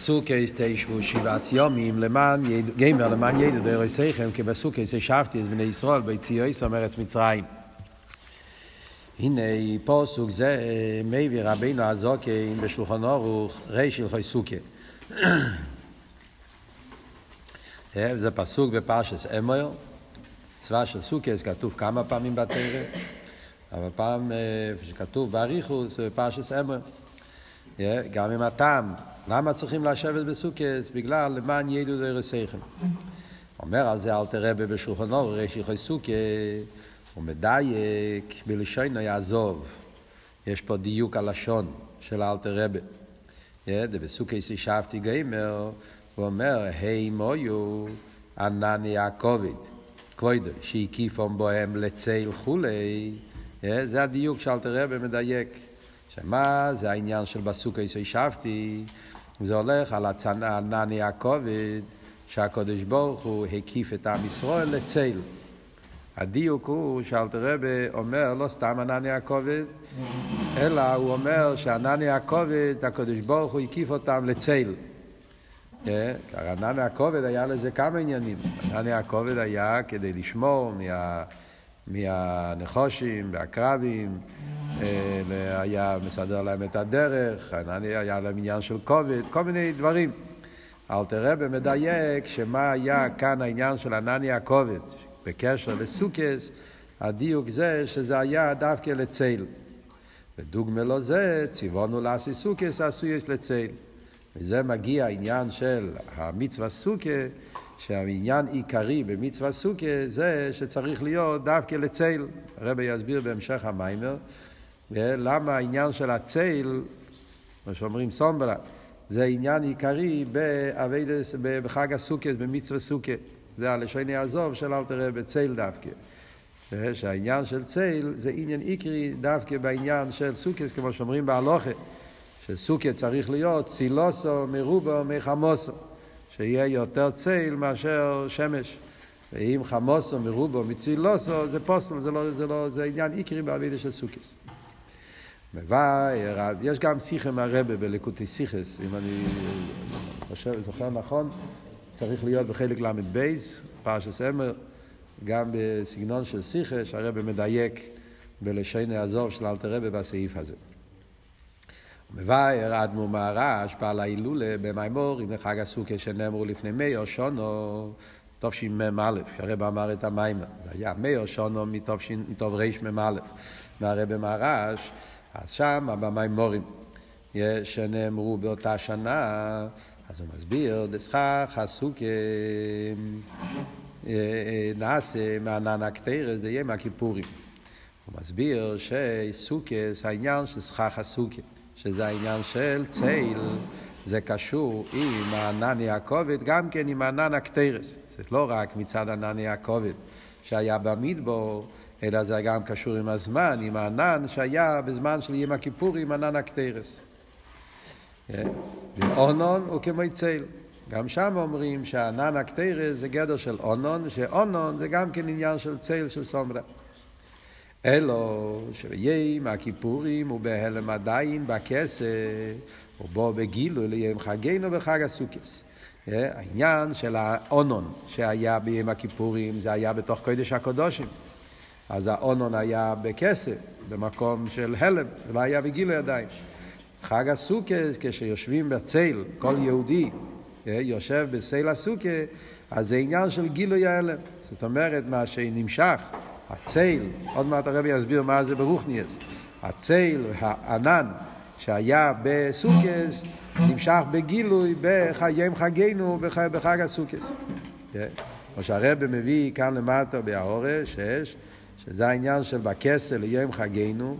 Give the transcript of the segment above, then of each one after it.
בסוכייס תשבו שבעס יומים למען גמר למען ידע דרך יסיכם כי בסוכייס ישבתי את בני ישראל ביציאויס מארץ מצרים. הנה פוסוק זה מביא רבינו הזוקין בשולחן אורוך ריש הלכי סוכה. זה פסוק בפרשס אמר, צבא של סוכס כתוב כמה פעמים בתרא, אבל פעם שכתוב באריכוס בפרשס אמר. גם עם הטעם, למה צריכים לשבת בסוכס? בגלל למען ידעו דרסיכם. אומר על זה אל תראה בשולחן אור, ריש יחי סוכה, הוא מדייק בלשונו יעזוב. יש פה דיוק הלשון של אלתר רבה. בסוכס ישבתי גיימר, הוא אומר, היי מויו ענני יעקבית, כבודו, שהקיפום בוהם לצל כולי. זה הדיוק שאלתר רבה מדייק. שמה זה העניין של בסוכס ישבתי, זה הולך על ענני הכובד, שהקדוש ברוך הוא הקיף את עם ישראל לצל. הדיוק הוא שאלתר רבי אומר לא סתם ענני הכובד, אלא הוא אומר שענני הכובד, הקדוש ברוך הוא הקיף אותם לצל. ענני הכובד היה לזה כמה עניינים. ענני הכובד היה כדי לשמור מה, מהנחושים והקרבים, היה מסדר להם את הדרך, היה להם עניין של כובד, כל מיני דברים. אלתר רבי מדייק שמה היה כאן העניין של ענני הכובד, בקשר לסוכס, הדיוק זה שזה היה דווקא לצל. ודוגמה לו זה, ציוונו לעשי סוכס, עשויס לצל. וזה מגיע העניין של המצווה סוכה, שהעניין עיקרי במצווה סוכה זה שצריך להיות דווקא לצל. הרבי יסביר בהמשך המיימר, למה העניין של הצל, מה שאומרים סומבלה, זה עניין עיקרי באביידס, בחג הסוכס, במצווה סוכה. זה הלשון יעזוב של אל תראה בצל דווקא. שהעניין של צל זה עניין עיקרי דווקא בעניין של סוכס, כמו שאומרים בהלוכה, שסוכה צריך להיות צילוסו מרובו מחמוסו, שיהיה יותר צל מאשר שמש. ואם חמוסו מרובו מצילוסו זה פוסל, זה, לא, זה, לא, זה עניין עיקרי בעבידה של סוכס. מבאר, יש גם שיחה מהרבה בלקוטי סיכס, אם אני חושב, זוכר נכון, צריך להיות בחלק ל"ב, פרשס אמר, גם בסגנון של שיחה, שהרבה מדייק בלשון העזוב של אלתר רבה בסעיף הזה. מבאר אדמו מהרש פעל ההילולה במימור עם לחג הסוכה שנאמרו לפני מאיר שונו תשמ"א, שהרב אמר את המיימר, זה היה מאיר שונו מתוב רמ"א, מהרב מהרש, אז שם במימורים שנאמרו באותה שנה, אז הוא מסביר, דסכך הסוכה נעשה מענן הקטרס, זה יהיה מהכיפורים. הוא מסביר שסוכס, העניין של סכך הסוכה. שזה העניין של צייל, זה קשור עם הענני הכובד, גם כן עם הענן הקטרס. זה לא רק מצד ענני הכובד שהיה במדבור, אלא זה גם קשור עם הזמן, עם הענן שהיה בזמן של יום הכיפור עם ענן הקטרס. ואונון הוא כמו צייל. גם שם אומרים שהענן הקטרס זה גדר של אונון, שאונון זה גם כן עניין של צייל של סומרה. אלו שיהיה מהכיפורים ובהלם עדיין בכסף, ובו בגילו ליום חגינו בחג הסוכס. העניין של האונון שהיה ביום הכיפורים זה היה בתוך קודש הקודושים. אז האונון היה בכסף, במקום של הלם, זה לא היה בגילו עדיין. חג הסוכס, כשיושבים בצל, כל יהודי יושב בצל הסוכה, אז זה עניין של גילוי ההלם. זאת אומרת, מה שנמשך הצייל, עוד מעט הרבי יסביר מה זה ברוכניאס, הצייל, הענן שהיה בסוכס, נמשך בגילוי בחיים חגינו בחג הסוכס. כמו שהרבי מביא כאן למטה בהאורש, שש, שזה העניין של בכסל ליום חגינו,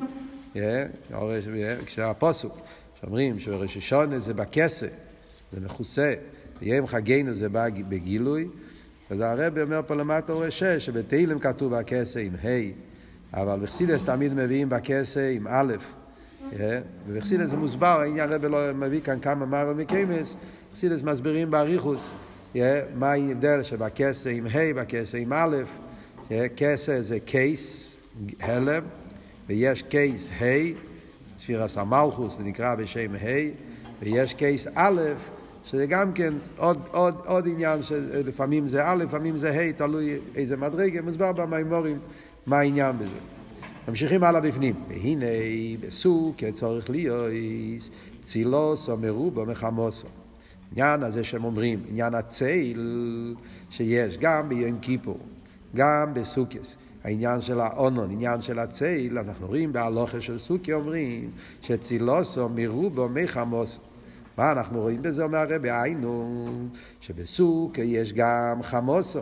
כשהפוסוק, שאומרים שראש השונה זה בכסל, זה מכוסה, יום חגינו זה בא בגילוי, אז הרב אומר פה למטה רואה שש, שבתהילים כתוב בכסה עם ה', אבל בחסידס תמיד מביאים בכסה עם א', ובחסידס זה מוסבר, העניין הרב לא מביא כאן כמה מרא מקיימס, בחסידס מסבירים באריכוס, מה ההבדל שבכסה עם ה', בכסה עם א', כסה זה קייס, הלם, ויש קייס ה', ספירס המלכוס, זה נקרא בשם ה', ויש קייס א', שזה גם כן עוד, עוד, עוד עניין שלפעמים זה א', לפעמים זה ה', תלוי איזה מדרגה, מוסבר במימורים מה העניין בזה. ממשיכים הלאה בפנים. והנה בסוג כצורך להיות צילוס או מרובו מחמוסו. עניין הזה שהם אומרים, עניין הצייל שיש גם ביום כיפור, גם בסוכס. העניין של האונון, עניין של הצייל, אנחנו רואים בהלוכה של סוכי אומרים שצילוסו מרובו מחמוסו. מה אנחנו רואים בזה, אומר הרבי, היינו שבסוכה יש גם חמוסו.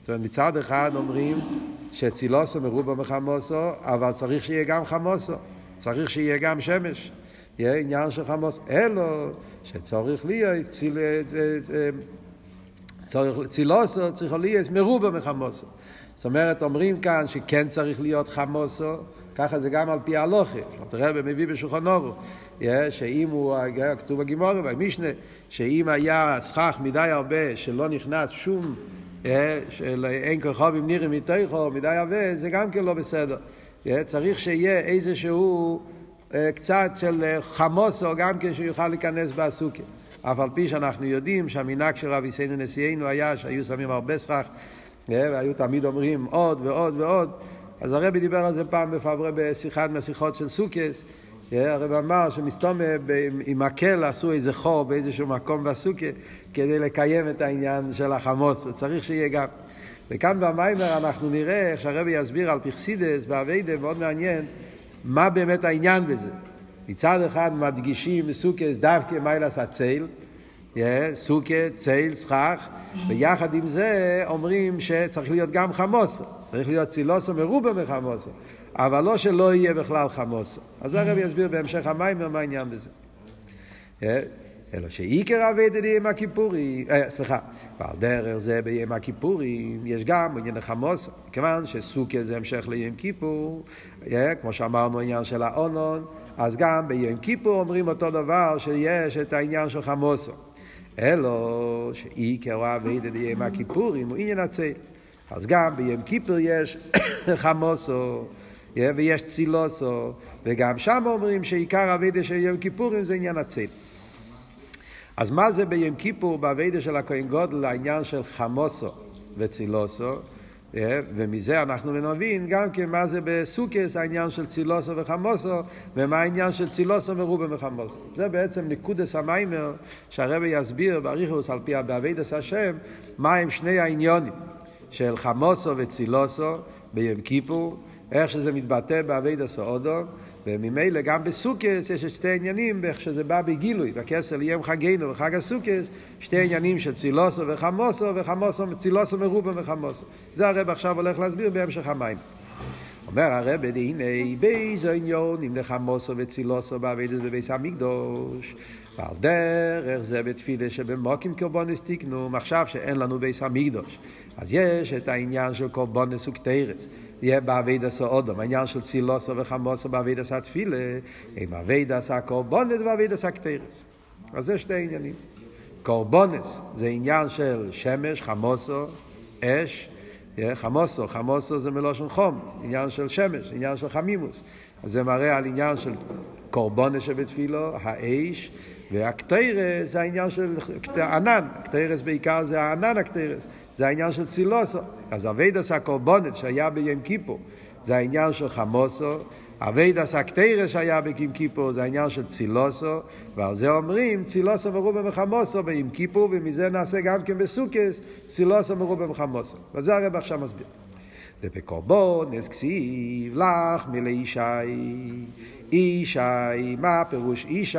זאת אומרת, מצד אחד אומרים שצילוסו מרובו מחמוסו, אבל צריך שיהיה גם חמוסו, צריך שיהיה גם שמש. יהיה עניין של חמוס, אלו שצריך להיות ציל, צורך, צילוסו, צריך להיות מרובה מחמוסו. זאת אומרת, אומרים כאן שכן צריך להיות חמוסו, ככה זה גם על פי הלוכה. תראה, מביא בשולחן אורו, שאם הוא, כתוב בגימורי, במשנה, שאם היה סכך מדי הרבה, שלא נכנס שום, של אין כוכבים נראים מתוכו, מדי הרבה, זה גם כן לא בסדר. צריך שיהיה איזשהו... קצת של חמוסו גם כן שיוכל להיכנס בסוכה. אף על פי שאנחנו יודעים שהמנהג של רבי סיינו נשיאנו היה שהיו שמים הרבה סכך והיו תמיד אומרים עוד ועוד ועוד אז הרבי דיבר על זה פעם בפברי בשיחת מהשיחות של סוכס הרב אמר שמסתום עם מקל עשו איזה חור באיזשהו מקום בסוכה כדי לקיים את העניין של החמוס, צריך שיהיה גם. וכאן במיימר אנחנו נראה איך שהרבי יסביר על פרסידס באביידה, מאוד מעניין, מה באמת העניין בזה. מצד אחד מדגישים בסוכס דווקא מיילס הצייל, סוכה, צייל, סכך, ויחד עם זה אומרים שצריך להיות גם חמוסו, צריך להיות צילוסו מרובה מחמוסו, אבל לא שלא יהיה בכלל חמוסו. אז הרב יסביר בהמשך המיימר מה העניין בזה. אלא שעיקר אביידד יום הכיפורים, אה, סליחה, ועל דרך זה ביום הכיפורים יש גם עניין החמוס, כיוון שסוכה זה המשך ליום כיפור, כמו שאמרנו העניין של האונון, אז גם ביום כיפור אומרים אותו דבר שיש את העניין של חמוסו. אלו שעיקר אביידד יום הכיפורים הוא עניין הצייל. אז גם ביום כיפור יש חמוסו. ויש צילוסו, וגם שם אומרים שעיקר אביידה של יום כיפורים זה עניין הצייל. אז מה זה ביום כיפור באביידה של הכהן גודל העניין של חמוסו וצילוסו ומזה אנחנו נבין גם כן מה זה בסוכות העניין של צילתה וחמתה ומה העניין של צילתה מרובה מחמתה. זה בעצם נקודת המאמר שהרבי יסביר באריכות על פי בעבודת השם מה הם שני העניינים של חמתה וצילתה ביום כיפור איך שזה מתבטא בעבודת האדם וממילא גם בסוכות יש שתי עניינים, איך שזה בא בגילוי, בכסה ליום חגנו בחג הסוכות, שתי עניינים של צילוסו וחמוסו, וחמוסו, צילוסו מרובה וחמוסו. זה הרב עכשיו הולך להסביר בהמשך המים. אומר הרב, הנה באיזו עניון אם נחמוסו וצילוסו בעבדת בביס המקדוש ועל דרך זה בתפילה שבמוקים קורבונס תיקנו עכשיו שאין לנו ביס המקדוש אז יש את העניין של קורבונס וקטרס יהיה באבידס האודום, העניין של צילוסו וחמוסו באבידס התפילה, עם עבודת הקורבנות ועבודת הקטורת. אז זה שתי עניינים. קורבנות זה עניין של שמש, חמתה, אש, חמתה, חמתה זה מלשון חום, עניין של שמש, עניין של חמימוס. אז זה מראה על עניין של קורבנות שבתפילה, האש, והקטורת זה העניין של ענן, הקטורת בעיקר זה הענן הקטורת. זה העניין של צילתה. אז עבודת הקורבנות שהיה ביום כיפור זה העניין של חמוסו, אביידס הקטרס שהיה ביום כיפור זה העניין של צילוסו, ועל זה אומרים צילוסו מרובה מחמוסו ביום כיפור, ומזה נעשה גם כן בסוכס צילוסו מרובה מחמוסו. וזה הרב עכשיו מסביר. ובקורבונס כסיב לך מלישי אישי, מה פירוש אישי?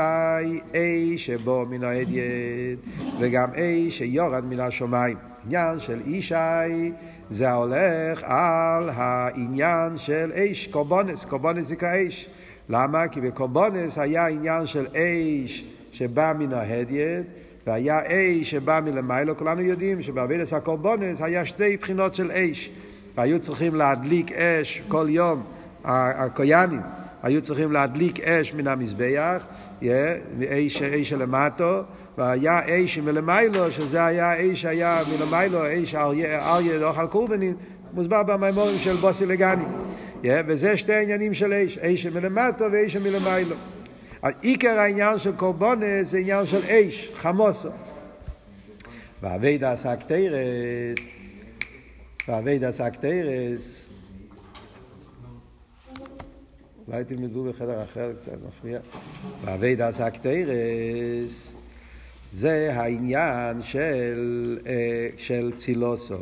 אי שבו מן האדיית וגם אי שיורד מן השמיים. עניין של אישי זה הולך על העניין של אש, קורבונס, קורבונס זה כאש. למה? כי בקורבונס היה עניין של אש שבא מן ההדיית והיה אש שבא מלמיילו, כולנו יודעים שבאבידס הקורבונס היה שתי בחינות של אש. והיו צריכים להדליק אש כל יום, הקויאנים היו צריכים להדליק אש מן המזבח, אש, אש למטו, והיה אש מלמעלה, שזה היה אש היה מלמעלה, אש אריה לא אכל קורבנים, מוסבר במאמרים של באתי לגני. וזה שתי העניינים של אש, אש מלמטה ואש מלמעלה. עיקר העניין של קורבנות זה עניין של אש, חמתה. ועבודת הקטורת, ועבודת הקטורת, אולי תלמדו בחדר אחר קצת, מפריע. ואביידס הקטרס זה העניין של, של צילוסו.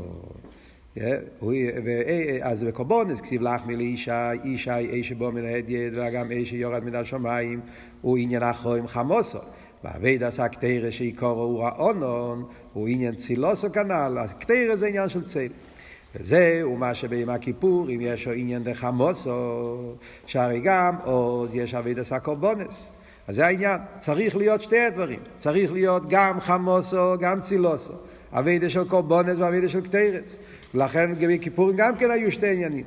אז בקורבונס כתיב לך מלישי, אישי איש בו מן ההדיית וגם איש יורד מן השמיים הוא עניין אחרוים חמוסו. ועבד עשה קטרה שעיקרו הוא האונון, הוא עניין צילוסו כנ"ל, הקטרה זה עניין של צל. וזהו מה שביום הכיפור, אם יש עניין דחמוסו, שהרי גם עוז יש עבד עשה קורבנות. אז זה העניין, צריך להיות שתי הדברים, צריך להיות גם חמתה, גם צילתה. עבודה של קורבנות ועבודה של קטורת. ולכן בכיפורים גם כן היו שתי עניינים.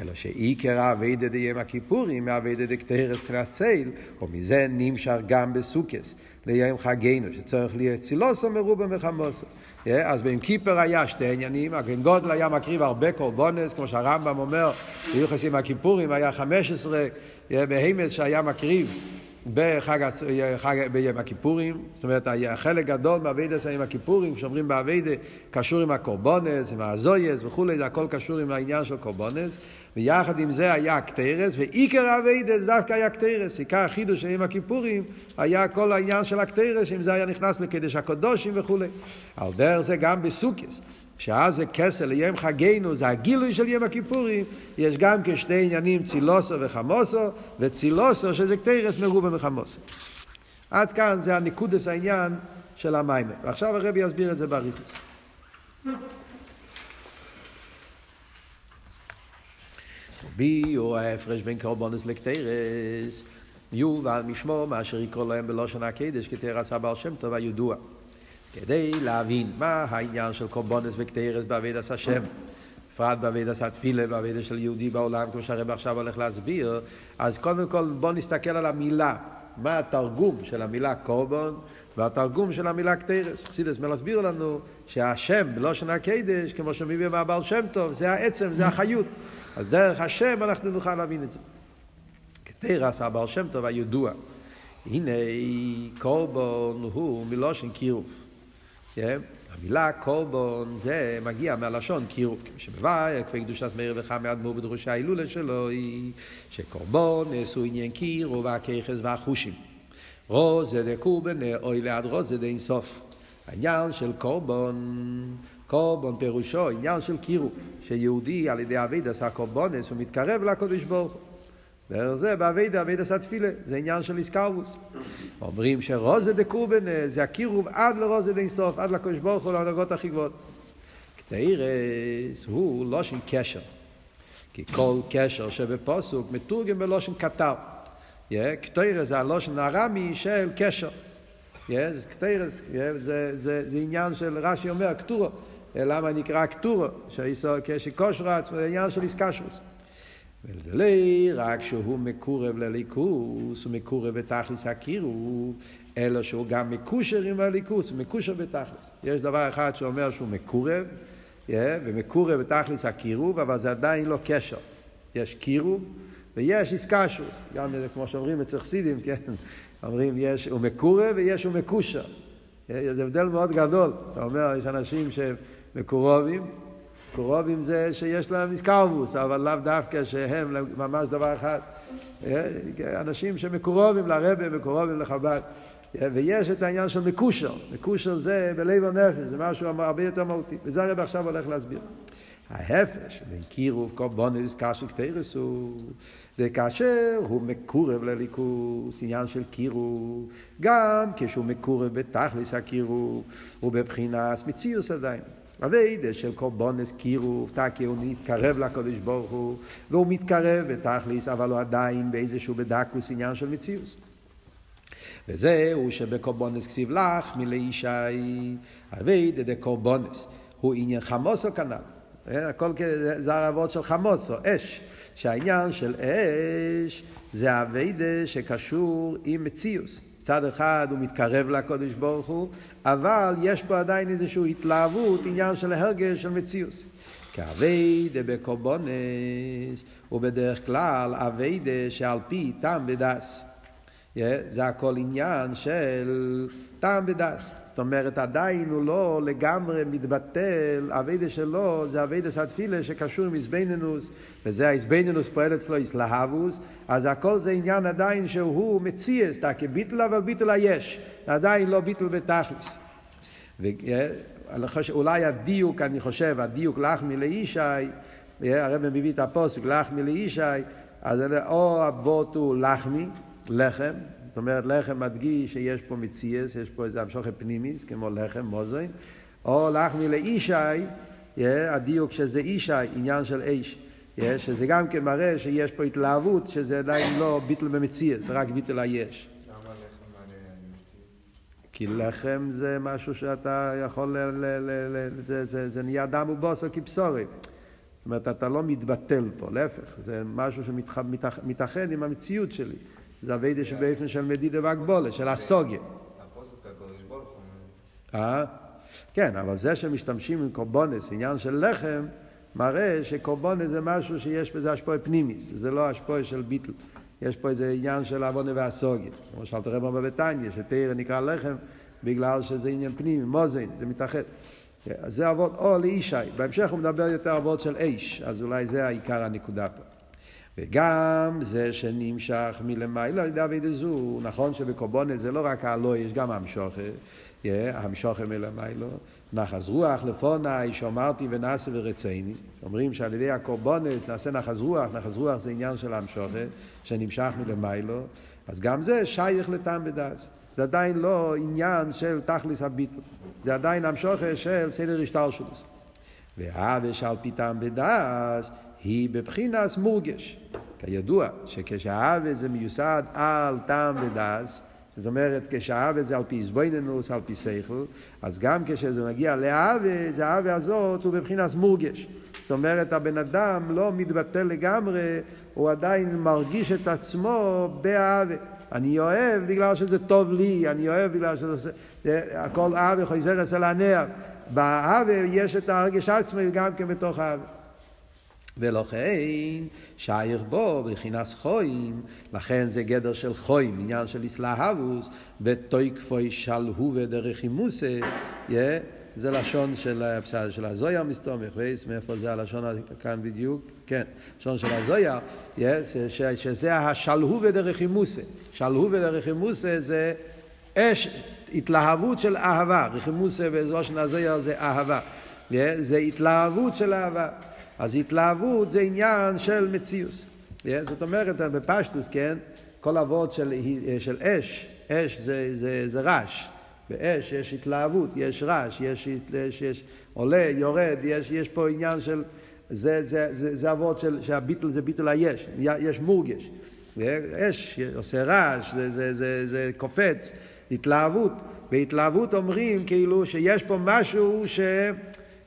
אלא שעיקר העבודה דיום הכיפורים מעבודה דקטורת מבחינת צל, ומזה נמשך גם בסוכות, ליום חגנו, שצריך להיות צילתה מרובה מחמתה. אז ביום כיפור היה שתי עניינים, הכהן גדול היה מקריב הרבה קורבנות, כמו שהרמב"ם אומר, ביוחס עם הכיפורים היה 15, בהימס שהיה מקריב בחג, חג, ביום הכיפורים, זאת אומרת, חלק גדול מהאביידה עם הכיפורים, כשאומרים באביידה, קשור עם הקורבונס, עם הזויס וכולי, זה הכל קשור עם העניין של קורבונס, ויחד עם זה היה הקטרס, ועיקר האביידה זה דווקא היה הקטרס, עיקר החידוש עם הכיפורים היה כל העניין של הקטרס, אם זה היה נכנס לקדש הקודושים וכולי. על דרך זה גם בסוכס. שאז זה כסל ליום חגינו, זה הגילוי של יום הכיפורים, יש גם כשתי עניינים צילוסו וחמוסו, וצילוסו שזה קטרס מרובה מחמוסו. עד כאן זה הניקודס העניין של המים. ועכשיו הרבי יסביר את זה באריכות. בי הוא ההפרש בין קורבונס לקטרס, יובל משמו מאשר יקרא להם בלושן הקדש כתרס הבעל שם טוב הידוע. כדי להבין מה העניין של קורבונס וקטרס בעבידת השם. בפרט בעבידת התפילה, בעבידת של יהודי בעולם, כמו שהרב עכשיו הולך להסביר, אז קודם כל בואו נסתכל על המילה, מה התרגום של המילה קורבון והתרגום של המילה קטרס. חסידס מסביר לנו שהשם בלושן הקדש, כמו שמביא מהבעל שם טוב, זה העצם, זה החיות. אז דרך השם אנחנו נוכל להבין את זה. קטרס, הבעל שם טוב הידוע. הנה קורבון הוא מלושן קירוב. Yeah. המילה קורבון זה מגיע מהלשון קירוב, כמו שמבאר, כפי קדושת מאיר וחם מאדמו"ר בדרושי ההילולה שלו, היא שקורבון נעשו עניין קירוב והככס והחושים. רוזה דקורבן אוי ליד רוזה דה אינסוף. העניין של קורבון, קורבון פירושו עניין של קירוב, שיהודי על ידי אביד עשה קורבונס, הוא מתקרב לקודש ברוך הוא. זה באביידה, אביידה עשה תפילה, זה עניין של איסקרבוס. אומרים שרוזה דקורבן זה הקירוב עד לרוזה דאינסוף, עד לקדוש ברוך הוא לדרגות הכי גבוהות. קטיירס הוא לושן קשר. כי כל קשר שבפוסוק מתורגם בלושן קטר. קטיירס זה הלושן הרמי של קשר. קטיירס זה עניין של רש"י אומר, קטורו. למה נקרא קטורו? שקושרץ זה עניין של איסקשוס. ולא רק שהוא מקורב לליכוס, הוא מקורב בתכלס הקירוב, אלא שהוא גם מקושר עם הליכוס, הוא מקושר בתכלס. יש דבר אחד שאומר שהוא מקורב, yeah, ומקורב בתכלס הקירוב, אבל זה עדיין לא קשר. יש קירוב ויש איסקשוס. גם כמו שאומרים אצל חסידים, כן, אומרים יש הוא מקורב ויש הוא מקושר. זה הבדל מאוד גדול. אתה אומר, יש אנשים שהם מקורבים, קרובים זה שיש להם איסקרבוס, אבל לאו דווקא שהם ממש דבר אחד. אנשים שמקורבים לרבה, מקורבים לחב"ד. ויש את העניין של מקושר. מקושר זה בלב הנפש, זה משהו הרבה יותר מהותי. וזה הרב עכשיו הולך להסביר. ההפש בין קירוב קורבונס קשו קטרס הוא וכאשר הוא מקורב לליכוס, עניין של קירוב, גם כשהוא מקורב בתכלס הקירוב, הוא בבחינס מציוס עדיין. אביידה של קורבונס קירוב, תקי הוא מתקרב לקדוש ברוך הוא, והוא מתקרב בתכליס, אבל הוא עדיין באיזשהו בדקוס עניין של מציאוס. וזהו שבקורבונס כסיב לך מלאישי, אביידה דה קורבונס, הוא עניין חמוסו כנ"ל. הכל זה הרבות של חמוסו, אש. שהעניין של אש זה אביידה שקשור עם מציאוס. מצד אחד הוא מתקרב לקודש ברוך הוא, אבל יש פה עדיין איזושהי התלהבות, עניין של הרגש של מציאוס. כאביידה בקורבונס הוא בדרך כלל אביידה שעל פי טעם ודס. זה הכל עניין של טעם ודס. זאת אומרת, עדיין הוא לא לגמרי מתבטל, אביידה שלו זה אביידה סתפילה שקשור עם איזבנינוס, וזה האיזבנינוס פועל אצלו איסלהבוס, אז הכל זה עניין עדיין שהוא מציאס, כביטל אבל ביטל היש, עדיין לא ביטל בתכלס. אולי הדיוק, אני חושב, הדיוק לחמי לישי, הרב מביא את הפוסק, לחמי לישי, אז או אבות הוא לחמי, לחם, זאת אומרת, לחם מדגיש שיש פה מציאס, יש פה איזה המשוכת פנימיס, כמו לחם, מוזוין, או לחמי לאישי, הדיוק שזה אישי, עניין של איש. שזה גם כן מראה שיש פה התלהבות, שזה עדיין לא ביטל במציאס, זה רק ביטל היש. כי לחם זה משהו שאתה יכול, ל, ל, ל, זה, זה, זה נהיה דם ובוסר כבשורי. זאת אומרת, אתה לא מתבטל פה, להפך, זה משהו שמתאחד עם המציאות שלי. זה אביידה שבאופן של מדידה והגבולה, של הסוגיה. אה? כן, אבל זה שמשתמשים עם קורבונס, עניין של לחם, מראה שקורבונס זה משהו שיש בזה השפועה פנימיס, זה לא השפועה של ביטל. יש פה איזה עניין של עוונה והסוגיה. כמו שאלת רב בביתניה, שתרא נקרא לחם בגלל שזה עניין פנימי, מוזן, זה מתאחד. אז זה אבות או לישי. בהמשך הוא מדבר יותר אבות של אש, אז אולי זה העיקר הנקודה פה. וגם זה שנמשך מלמעלה על ידי אבי זו, נכון שבקורבנות זה לא רק הלא, יש גם המשוכר, המשוכר מלמעלה, נחז רוח לפוני שאמרתי ונעשה ורצייני, אומרים שעל ידי הקורבנות נעשה נחז רוח, נחז רוח זה עניין של המשוכר, שנמשך מלמעלה, אז גם זה שייך לטעם בדס. זה עדיין לא עניין של תכליס הביטל, זה עדיין המשוכר של סדר השטלשלוס. והאווה שעל פי טעם בדס היא בבחינס מורגש. כידוע שכשהאווה זה מיוסד על טעם ודס, זאת אומרת כשהאווה זה על פי איזבויננוס, על פי שכל, אז גם כשזה מגיע לאווה, זה האווה הזאת הוא בבחינס מורגש. זאת אומרת הבן אדם לא מתבטל לגמרי, הוא עדיין מרגיש את עצמו באווה. אני אוהב בגלל שזה טוב לי, אני אוהב בגלל שזה... הכל אהבה חוזר אצל הנער. באהבה יש את הרגש עצמי גם כן בתוך האהבה. ולכן שייך בו בחינת חויים, לכן זה גדר של חויים, עניין של איסלהבוס, ותויקפוי שלהו ודרך אימוסה, זה לשון של, של הזויה מסתומך, וייס, מאיפה זה הלשון כאן בדיוק? כן, לשון של הזויה, שזה השלהו ודרך אימוסה. שלהו ודרך אימוסה זה אש, התלהבות של אהבה, רחימוסה בזושן הזויה זה אהבה, זה התלהבות של אהבה. אז התלהבות זה עניין של מציאוס. זאת אומרת, בפשטוס, כן, כל אבות של, של אש, אש זה, זה, זה רעש. באש יש התלהבות, יש רעש, יש, יש, יש עולה, יורד, יש, יש פה עניין של... זה, זה, זה, זה אבות של, שהביטל זה ביטל היש, יש מורגש. אש עושה רעש, זה, זה, זה, זה קופץ, התלהבות. בהתלהבות אומרים כאילו שיש פה משהו ש...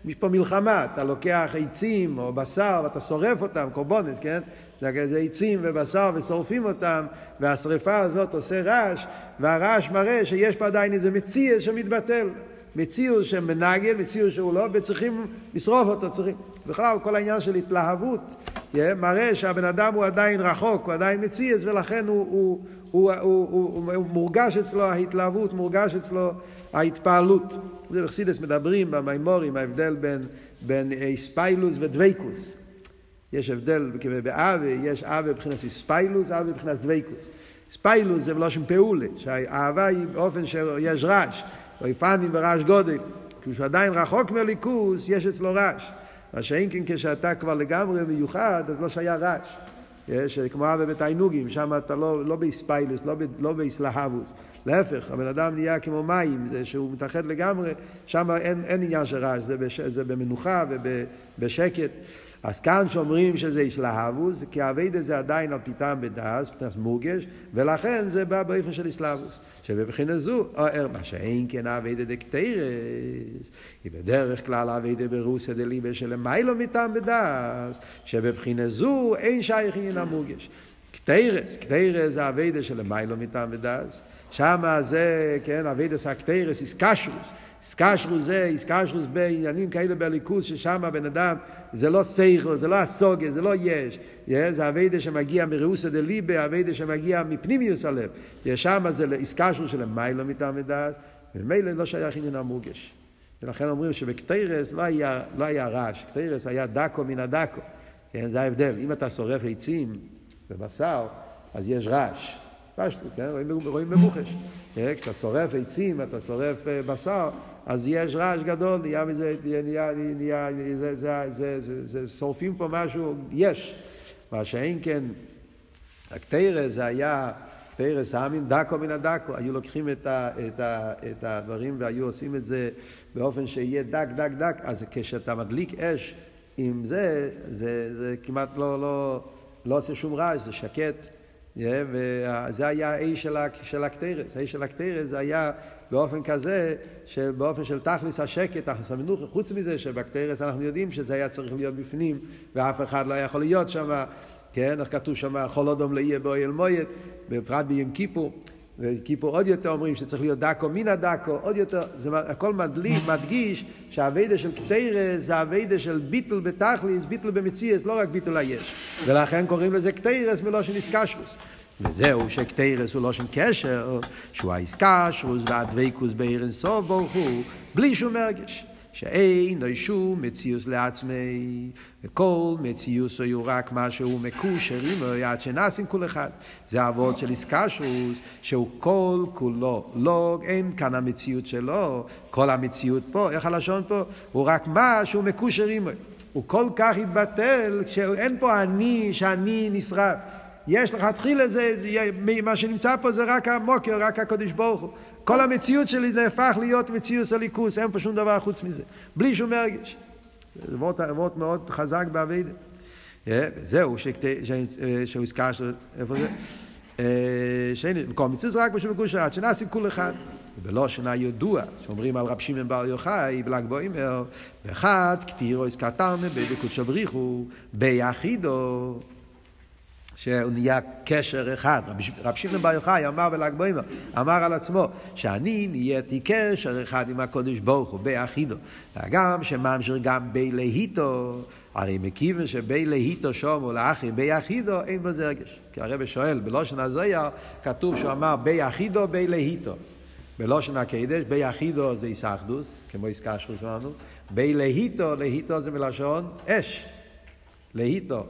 יש פה מלחמה, אתה לוקח עצים או בשר ואתה שורף אותם, קורבונס, כן? זה עצים ובשר ושורפים אותם, והשריפה הזאת עושה רעש, והרעש מראה שיש פה עדיין איזה מציאס שמתבטל. מציאוס שמנגל, מציאוס שהוא לא, וצריכים לשרוף אותו, צריכים. בכלל, כל העניין של התלהבות מראה שהבן אדם הוא עדיין רחוק, הוא עדיין מציאס, ולכן הוא, הוא, הוא, הוא, הוא, הוא מורגש אצלו ההתלהבות, מורגש אצלו ההתפעלות. זה בחסידס מדברים במימורים, ההבדל בין, בין התפעלות ודביקות. יש הבדל, באהבה יש אהבה מבחינת התפעלות, אהבה מבחינת דביקות. התפעלות זה בלשון פעולה, שהאהבה היא באופן שיש רעש, או יפנים ברעש גדול. כשהוא עדיין רחוק מאלוקות, יש אצלו רעש. מה שאין כן כשאתה כבר לגמרי מיוחד, אז לא שהיה רעש. יש, כמו אהבה בתענוגים, שם אתה לא, לא בהתפעלות, לא, לא בהתלהבות. להפך, הבן אדם נהיה כמו מים, זה שהוא מתאחד לגמרי, שם אין, אין עניין של רעש, זה, בש, זה במנוחה ובשקט. אז כאן שאומרים שזה התלהבות, כי עבודה זה עדיין על פי טעם ודעת, פתס מורגש, ולכן זה בא באופן של התלהבות. שבבחינה זו, או מה שאין כן עבודה דקטורת, היא בדרך כלל עבודה ברעותא דליבא שלמעלה מטעם ודעת, שבבחינה זו אין שייך עניין המורגש. קטורת, קטורת זה עבודה שלמעלה מטעם ודעת, שמה זה, כן, אבידס הקטרס, איסקשרוס. איסקשרוס זה, איסקשרוס בעניינים כאלה בליכוז, ששם הבן אדם, זה לא סייכל, זה לא הסוגיה, זה לא יש. זה אביידה שמגיע מראוסא דליבה, אביידה שמגיע מפנימיוס הלב. שם זה איסקשרוס של מיילו מטעם ודעת, ומילא לא שייך עניין המורגש. ולכן אומרים שבקטרס לא היה, לא היה רעש, קטרס היה דקו מן הדקו. כן, זה ההבדל. אם אתה שורף עצים בבשר, אז יש רעש. פשטוס, כן? רואים, רואים במוחש. כן? כשאתה שורף עצים, אתה שורף אה, בשר, אז יש רעש גדול, נהיה מזה, נהיה, נהיה, זה, זה, זה, זה, זה, שורפים פה משהו, יש. מה שאין כן, הקטרס זה היה, קטרס האמין דקו מן הדקו, היו לוקחים את, ה, את, ה, את הדברים והיו עושים את זה באופן שיהיה דק, דק, דק, אז כשאתה מדליק אש עם זה, זה, זה כמעט לא, לא, לא עושה שום רעש, זה שקט. וזה היה האש של, הקטרס, האש של הקטרס זה היה באופן כזה, שבאופן של תכלס השקט, תכלס המנוחה, חוץ מזה שבקטרס אנחנו יודעים שזה היה צריך להיות בפנים ואף אחד לא יכול להיות שם, כן, איך כתוב שם, חול אדום לא יהיה באוהל מועד, בפרט ביום כיפור. וכיפור עוד יותר אומרים שצריך להיות דקו מן הדקו, עוד יותר, זה הכל מדליק, מדגיש שהאביידה של קטרס זה האביידה של ביטול בתכליס, ביטול במציאס, לא רק ביטול היש. ולכן קוראים לזה קטרס מלושן איסקשרוס. וזהו שקטרס הוא לושן קשר, שהוא האיסקשרוס והדבקוס בעיר אינסוף ברוך הוא, בלי שום הרגש. שאין לו שום מציאוס לעצמי, וכל מציאוס הוא רק מה שהוא מקושר עמו עד שנעשים כל אחד. זה אבות של איסקשוס, שהוא כל כולו, לא, אין כאן המציאות שלו, כל המציאות פה, איך הלשון פה? הוא רק מה שהוא מקושר עמו. הוא כל כך התבטל, שאין פה אני, שאני נשרף. יש לך, תחיל לזה, מה שנמצא פה זה רק המוקר, רק הקודש ברוך הוא. כל המציאות שלי נהפך להיות מציאות הליכוס, אין פה שום דבר חוץ מזה, בלי שום הרגש. זה וורט מאוד חזק באביידה. אה, זהו, אה, שהוא הזכר, איפה זה? אה, שני, מקום מציאות רק בשום מקושר, עד שנעשים כול אחד. ולא שנה ידוע, שאומרים על רב שמעון בר יוחאי, בל"ג בוימר, ואחד, כתירו הזכרתנו בקודשו בריחו, ביחידו. שהוא נהיה קשר אחד. רב שמעון בר יוחאי אמר בל"ג בוימר, אמר על עצמו, שאני נהייתי קשר אחד עם הקודש ברוך הוא, באחידו. וגם שממשיך גם בי להיטו, הרי מכיוון שבי להיטו שומו לאחי בי אחידו, אין בזה רגש. כי הרב שואל, בלושן הזויר כתוב שהוא אמר בי אחידו, בי להיטו. בלושן הקדש, בי אחידו זה איסאחדוס, כמו עסקה שלנו, בי להיטו, זה מלשון אש. להיטו,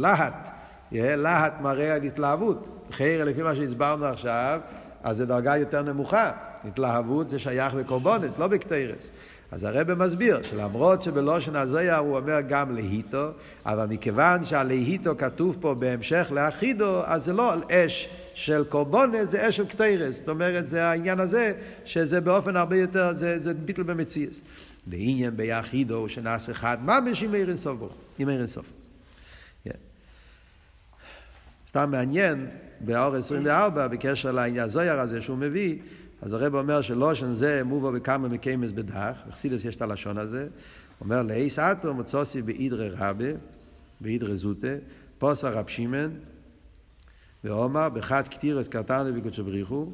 להט. להט מראה על התלהבות. חייר, לפי מה שהסברנו עכשיו, אז זה דרגה יותר נמוכה. התלהבות זה שייך בקורבונס, לא בקטרס. אז הרב מסביר שלמרות שבלושן הזויר הוא אומר גם להיטו, אבל מכיוון שהלהיטו כתוב פה בהמשך לאחידו, אז זה לא אש של קורבונס, זה אש של קטרס. זאת אומרת, זה העניין הזה, שזה באופן הרבה יותר, זה, זה ביטל במציאס. ועניין ביחידו שנעשה אחד, מה בשביל מאיר אינסוף ברוך? עם מאיר אינסוף. סתם מעניין, באור 24, בקשר לעניין זויר הזה שהוא מביא, אז הרב אומר שלושן זה מובו בכמה מקיימס בדח, בחסידס יש את הלשון הזה, אומר לאיס אטו מצוסי באידרי רבה, באידרי זוטה, פוסה רב שימן, ואומר בחד כתירס קרתנו בקודשו בריחו,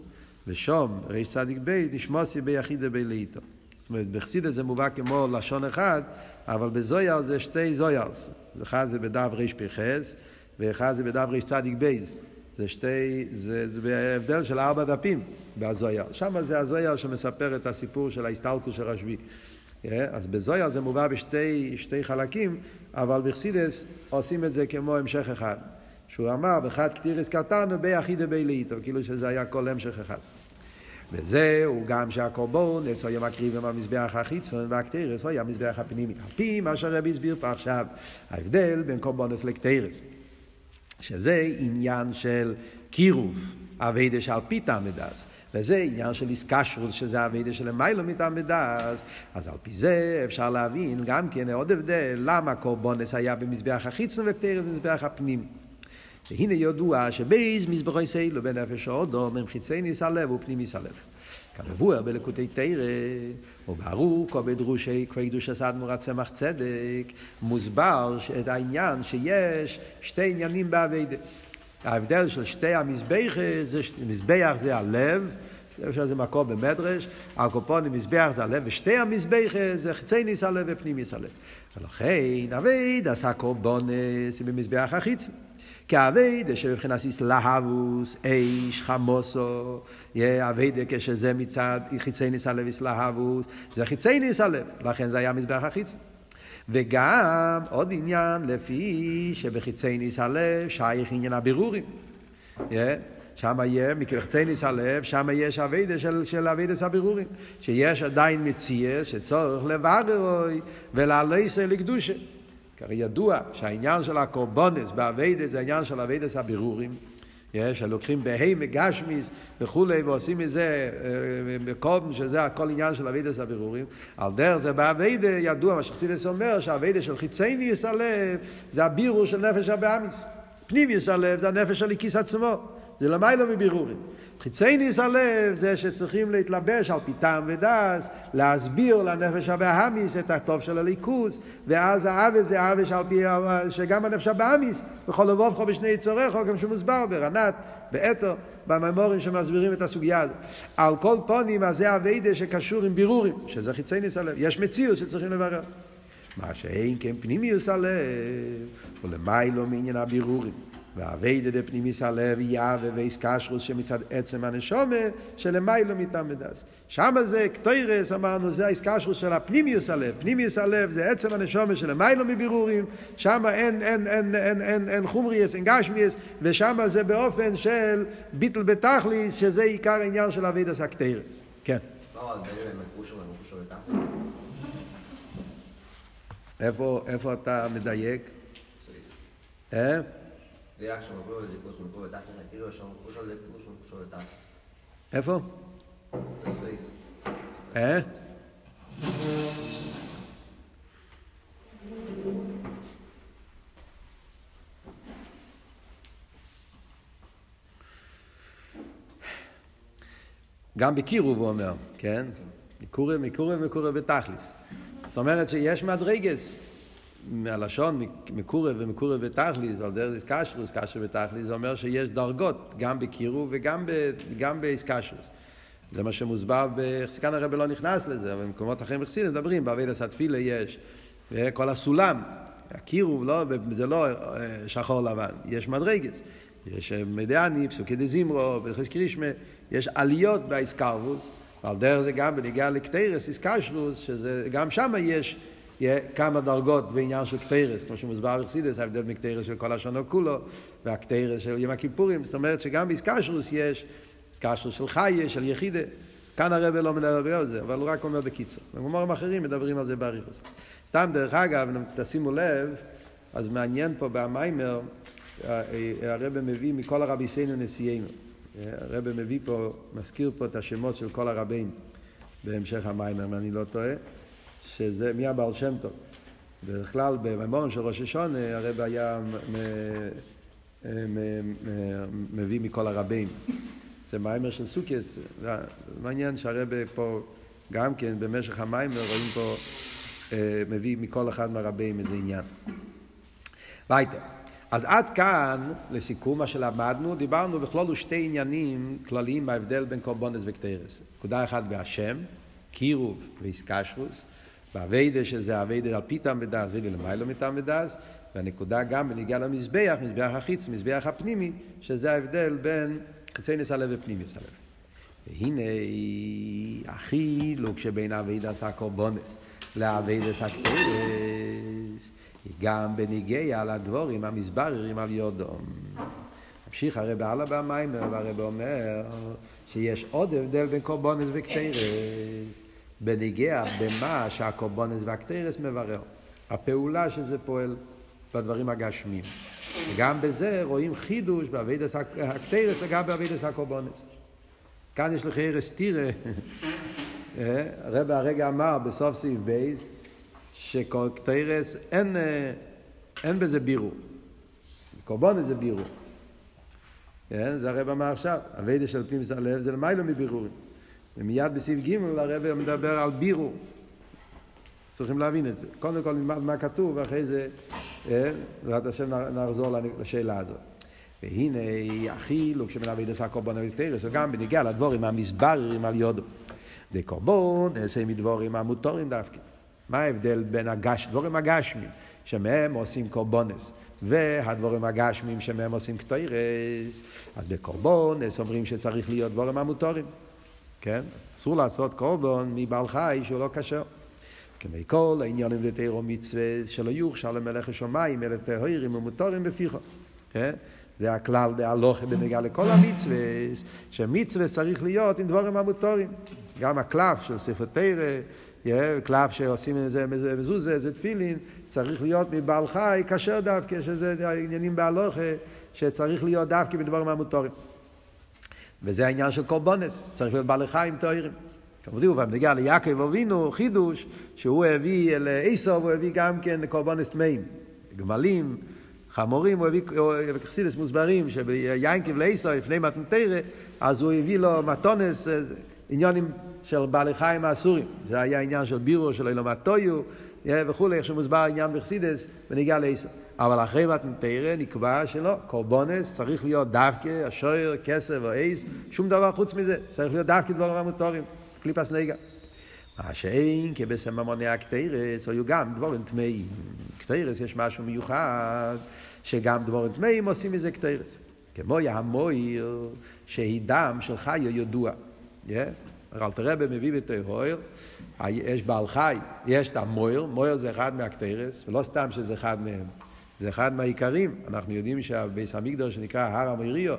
ושום ריש צדיק בי נשמוסי ביחידה בי לאיתו. זאת אומרת, בחסידס זה מובא כמו לשון אחד, אבל בזויר זה שתי זוירס. אחד זה בדף פרחס, ואחד זה בדף בייז. זה שתי, זה, זה בהבדל של ארבע דפים בהזויה. שם זה הזויה שמספר את הסיפור של ההסתלקות של רשב"י. אה, אז בזויה זה מובא בשתי חלקים, אבל בחסידס עושים את זה כמו המשך אחד. שהוא אמר, בחד קטירס קטנו ביחיד בי לאיתו, כאילו שזה היה כל המשך אחד. וזהו גם שהקורבונס היה מקריב עם המזבח החיצון והקטירס היה המזבח הפנימי. על פי מה שהרבי הסביר פה עכשיו, ההבדל בין קורבונס לקטירס. שזה עניין של קירוב, אביידה שעל פי תעמדס. וזה עניין של איסקשרוס, שזה אביידה של מיילו מתעמדס. אז על פי זה אפשר להבין גם כן עוד הבדל, למה קורבונס היה במזבח החיצון וקטרס במזבח הפנים. והנה ידוע שבייז מזבחי סיילו בנפש האודום הם חיצי ניס הלב ופנימיס הלב. כמבואר בלקוטי תרא, וברור או בדרושי קדוש עשת מורת צמח צדק, מוסבר את העניין שיש שתי עניינים באביידה. ההבדל של שתי המזבח, זה, מזבח זה הלב, יש לזה מקום במדרש, הקופונים מזבח זה הלב, ושתי המזבח זה חצי ניס הלב ופנימיס הלב. ולכן אביד עשה קורבונס במזבח החיצי. כאביידה שבבחינת איסלהבוס, איש, חמוסו, אביידה כשזה מצד חיצי ניס הלב איסלהבוס, זה חיצי ניס הלב, לכן זה היה מזבח החיצי. וגם עוד עניין לפי שבחיצי ניס הלב שייך עניין הבירורים. Yeah. שם יהיה, מקור חיצוניות הלב, שם יש עבודה של, של עבודת הבירורים. שיש עדיין מציאות שצריך לבררו ולעלותה לקדושה. הרי ידוע שהעניין של הקורבנות בעבודת זה העניין של עבודת הבירורים. שלוקחים בהמה גשמית וכולי ועושים מזה מקום שזה הכל עניין של עבודת הבירורים. על דרך זה בעבודה ידוע מה שחסידות אומר שהעבודה של חיצוניות הלב זה הבירור של נפש הבאמיס. פנימיוס הלב זה הנפש של הכיס עצמו. זה למיילו מבירורים. חיצייניס הלב זה שצריכים להתלבש על פי טעם ודס, להסביר לנפש הבאמיס את הטוב של הליכוס, ואז האווה זה האווה שעל פי, שגם הנפש הבאמיס, בכל לבובכו בשני יצורך, כמו שמוסבר ברנת, באתו, בממורים שמסבירים את הסוגיה הזאת. על כל פונים, אז זה שקשור עם בירורים, שזה חיצייניס הלב. יש מציאות שצריכים לברר. מה שאין כן פנימיות הלב, ולמעלה מעניין הבירורים. והעבודה דפנימיות הלב היא ההתקשרות שמצד עצם הנשמה שלמעלה מטעם ודעת. שם זה קטורת אמרנו זה ההתקשרות של הפנימיות הלב. פנימיות הלב זה עצם הנשמה שלמעלה מבירורים, שם אין, אין, אין, אין, אין, אין חומריות, אין גשמיות, ושם זה באופן של ביטל בתכלית שזה עיקר העניין של עבודת הקטורת. כן. איפה, איפה אתה מדייק? אה? שם כאילו שם. איפה? אה? גם בקירוב הוא אומר, כן? מקורב, מקורב, מקורב בתכליס. זאת אומרת שיש מדרגס. מהלשון מקורב ומקורב בתכליס, ועל דרך איסקשרוס, קשר בתכליס, זה אומר שיש דרגות, גם בקירוב וגם גם באיסקשרוס. זה מה שמוסבר, כאן הרב לא נכנס לזה, אבל במקומות אחרים בחסידים מדברים, באבידס התפילה יש, כל הסולם, הקירוב, לא, זה לא אה, שחור לבן, יש מדרגס. יש אה, מדיאני, פסוקי דזימרו, בדחס קרישמה, יש עליות באיסקרבוס, ועל דרך זה גם בניגע לקטרס, איסקשרוס, שגם שם יש כמה דרגות בעניין של קטרס, כמו שמוסבר בחסידס, ההבדל מקטרס של כל השנה כולו, והקטרס של יום הכיפורים, זאת אומרת שגם באיסקשרוס יש, איסקשרוס של חיה, של יחידה. כאן הרב לא מדבר על זה, אבל הוא רק אומר בקיצור. במאמרים אחרים מדברים על זה באריכוס. סתם דרך אגב, תשימו לב, אז מעניין פה במיימר, הרב מביא מכל הרביסינו נשיאנו. הרב מביא פה, מזכיר פה את השמות של כל הרבים בהמשך המיימר, אם אני לא טועה. שזה מי הבעל שם טוב. בדרך כלל במימורים של ראש השונה הרב היה מביא מכל הרבים. זה מיימר של סוכס, מעניין שהרב פה גם כן במשך המיימר רואים פה אה, מביא מכל אחד מהרבים איזה עניין. ווייטער. אז עד כאן, לסיכום מה שלמדנו, דיברנו בכללות שתי עניינים כלליים בהבדל בין קורבנות וקטורת. נקודה אחת בהשם, קירוב והתקשרות. בעבודה שזה עבודה על פי טעם ודעת, עבודה למעלה מטעם ודעת, והנקודה גם בנוגע למזבח, מזבח החיצון, מזבח הפנימי, שזה ההבדל בין חיצוניות הלב ופנימיות הלב. והנה החילוק שבין עבודת הקורבנות לעבודת הקטורת, היא גם בנוגע לדברים המתבררים על ידם. ממשיך הרב הלאה במאמר, והרב אומר שיש עוד הבדל בין קורבנות וקטורת. בנוגע במה שהקורבנות והקטורת מברר. הפעולה שזה פועל בדברים הגשמיים. וגם בזה רואים חידוש בעבודת הקטורת לגבי עבודת הקורבנות. כאן יש לכאורה סתירה. הרב הרגע אמר בסוף סעיף ב' שקטורת אין, אין בזה בירור. קורבנות זה בירור. כן? זה הרב אמר עכשיו, עבודת של פנימיות הלב זה למעלה מבירורים. ומיד בסעיף ג' הרב מדבר על בירור. צריכים להבין את זה. קודם כל נלמד מה כתוב, ואחרי זה, בעזרת השם, נחזור לשאלה הזאת. והנה החילוק שבין אבידס הקורבן ותרס, וגם בניגיע לדבורים המסברים על יודו. דקורבון נעשה מדבורים המותורים דווקא. מה ההבדל בין הגש, דבורים הגשמים, שמהם עושים קורבונס, והדבורים הגשמים שמהם עושים קטוירס, אז בקורבונס אומרים שצריך להיות דבורים המותורים. כן? אסור לעשות קורבון מבעל חי שהוא לא כשר. כמי כל העניונים לתירו מצווה שלא יוכשר למלך השמיים אלא טהורים ומותורים בפיחו. כן? זה הכלל בהלוכה בנגיעה לכל המצווה, שמצווה צריך להיות עם דבורים המותורים. גם הקלף של ספר תרא, קלף שעושים עם זה מזוזה, זה תפילין, צריך להיות מבעל חי כשר דווקא, שזה העניינים בהלוכה, שצריך להיות דווקא בדבורים המותורים. וזה העניין של קורבונס, צריך להיות בעלי חיים טהורים. כמובן, ובנגיע ליעקב אבינו, חידוש, שהוא הביא אל עשו, הוא הביא גם כן קורבונס טמאים. גמלים, חמורים, הוא הביא, בחסידס מוסברים, שביינקב לעשו, לפני מתנתרא, אז הוא הביא לו מתונס, אה, עניונים של בעלי חיים האסורים. זה היה עניין של בירו, של אילום הטויו, אה, וכולי, איך שמוסבר העניין בחסידס, ונגיע לעשו. אבל אחרי מתנתרא נקבע שלא, קורבונס צריך להיות דווקא, השוער, כסף או עז, שום דבר חוץ מזה, צריך להיות דווקא דברים המוטורים, קליפס נגע. מה שאין כבסממוני הקטרס, היו גם דבורים טמאים. קטרס יש משהו מיוחד, שגם דבורים טמאים עושים מזה קטרס. כמו המויר, שהיא דם של חיו ידוע. Yeah. אלתר רבי מביא בתוהר, יש בעל חי, יש את המויר, מויר זה אחד מהקטרס, ולא סתם שזה אחד מהם. זה אחד מהעיקרים. אנחנו יודעים שהביס המקדוש שנקרא הר המריו,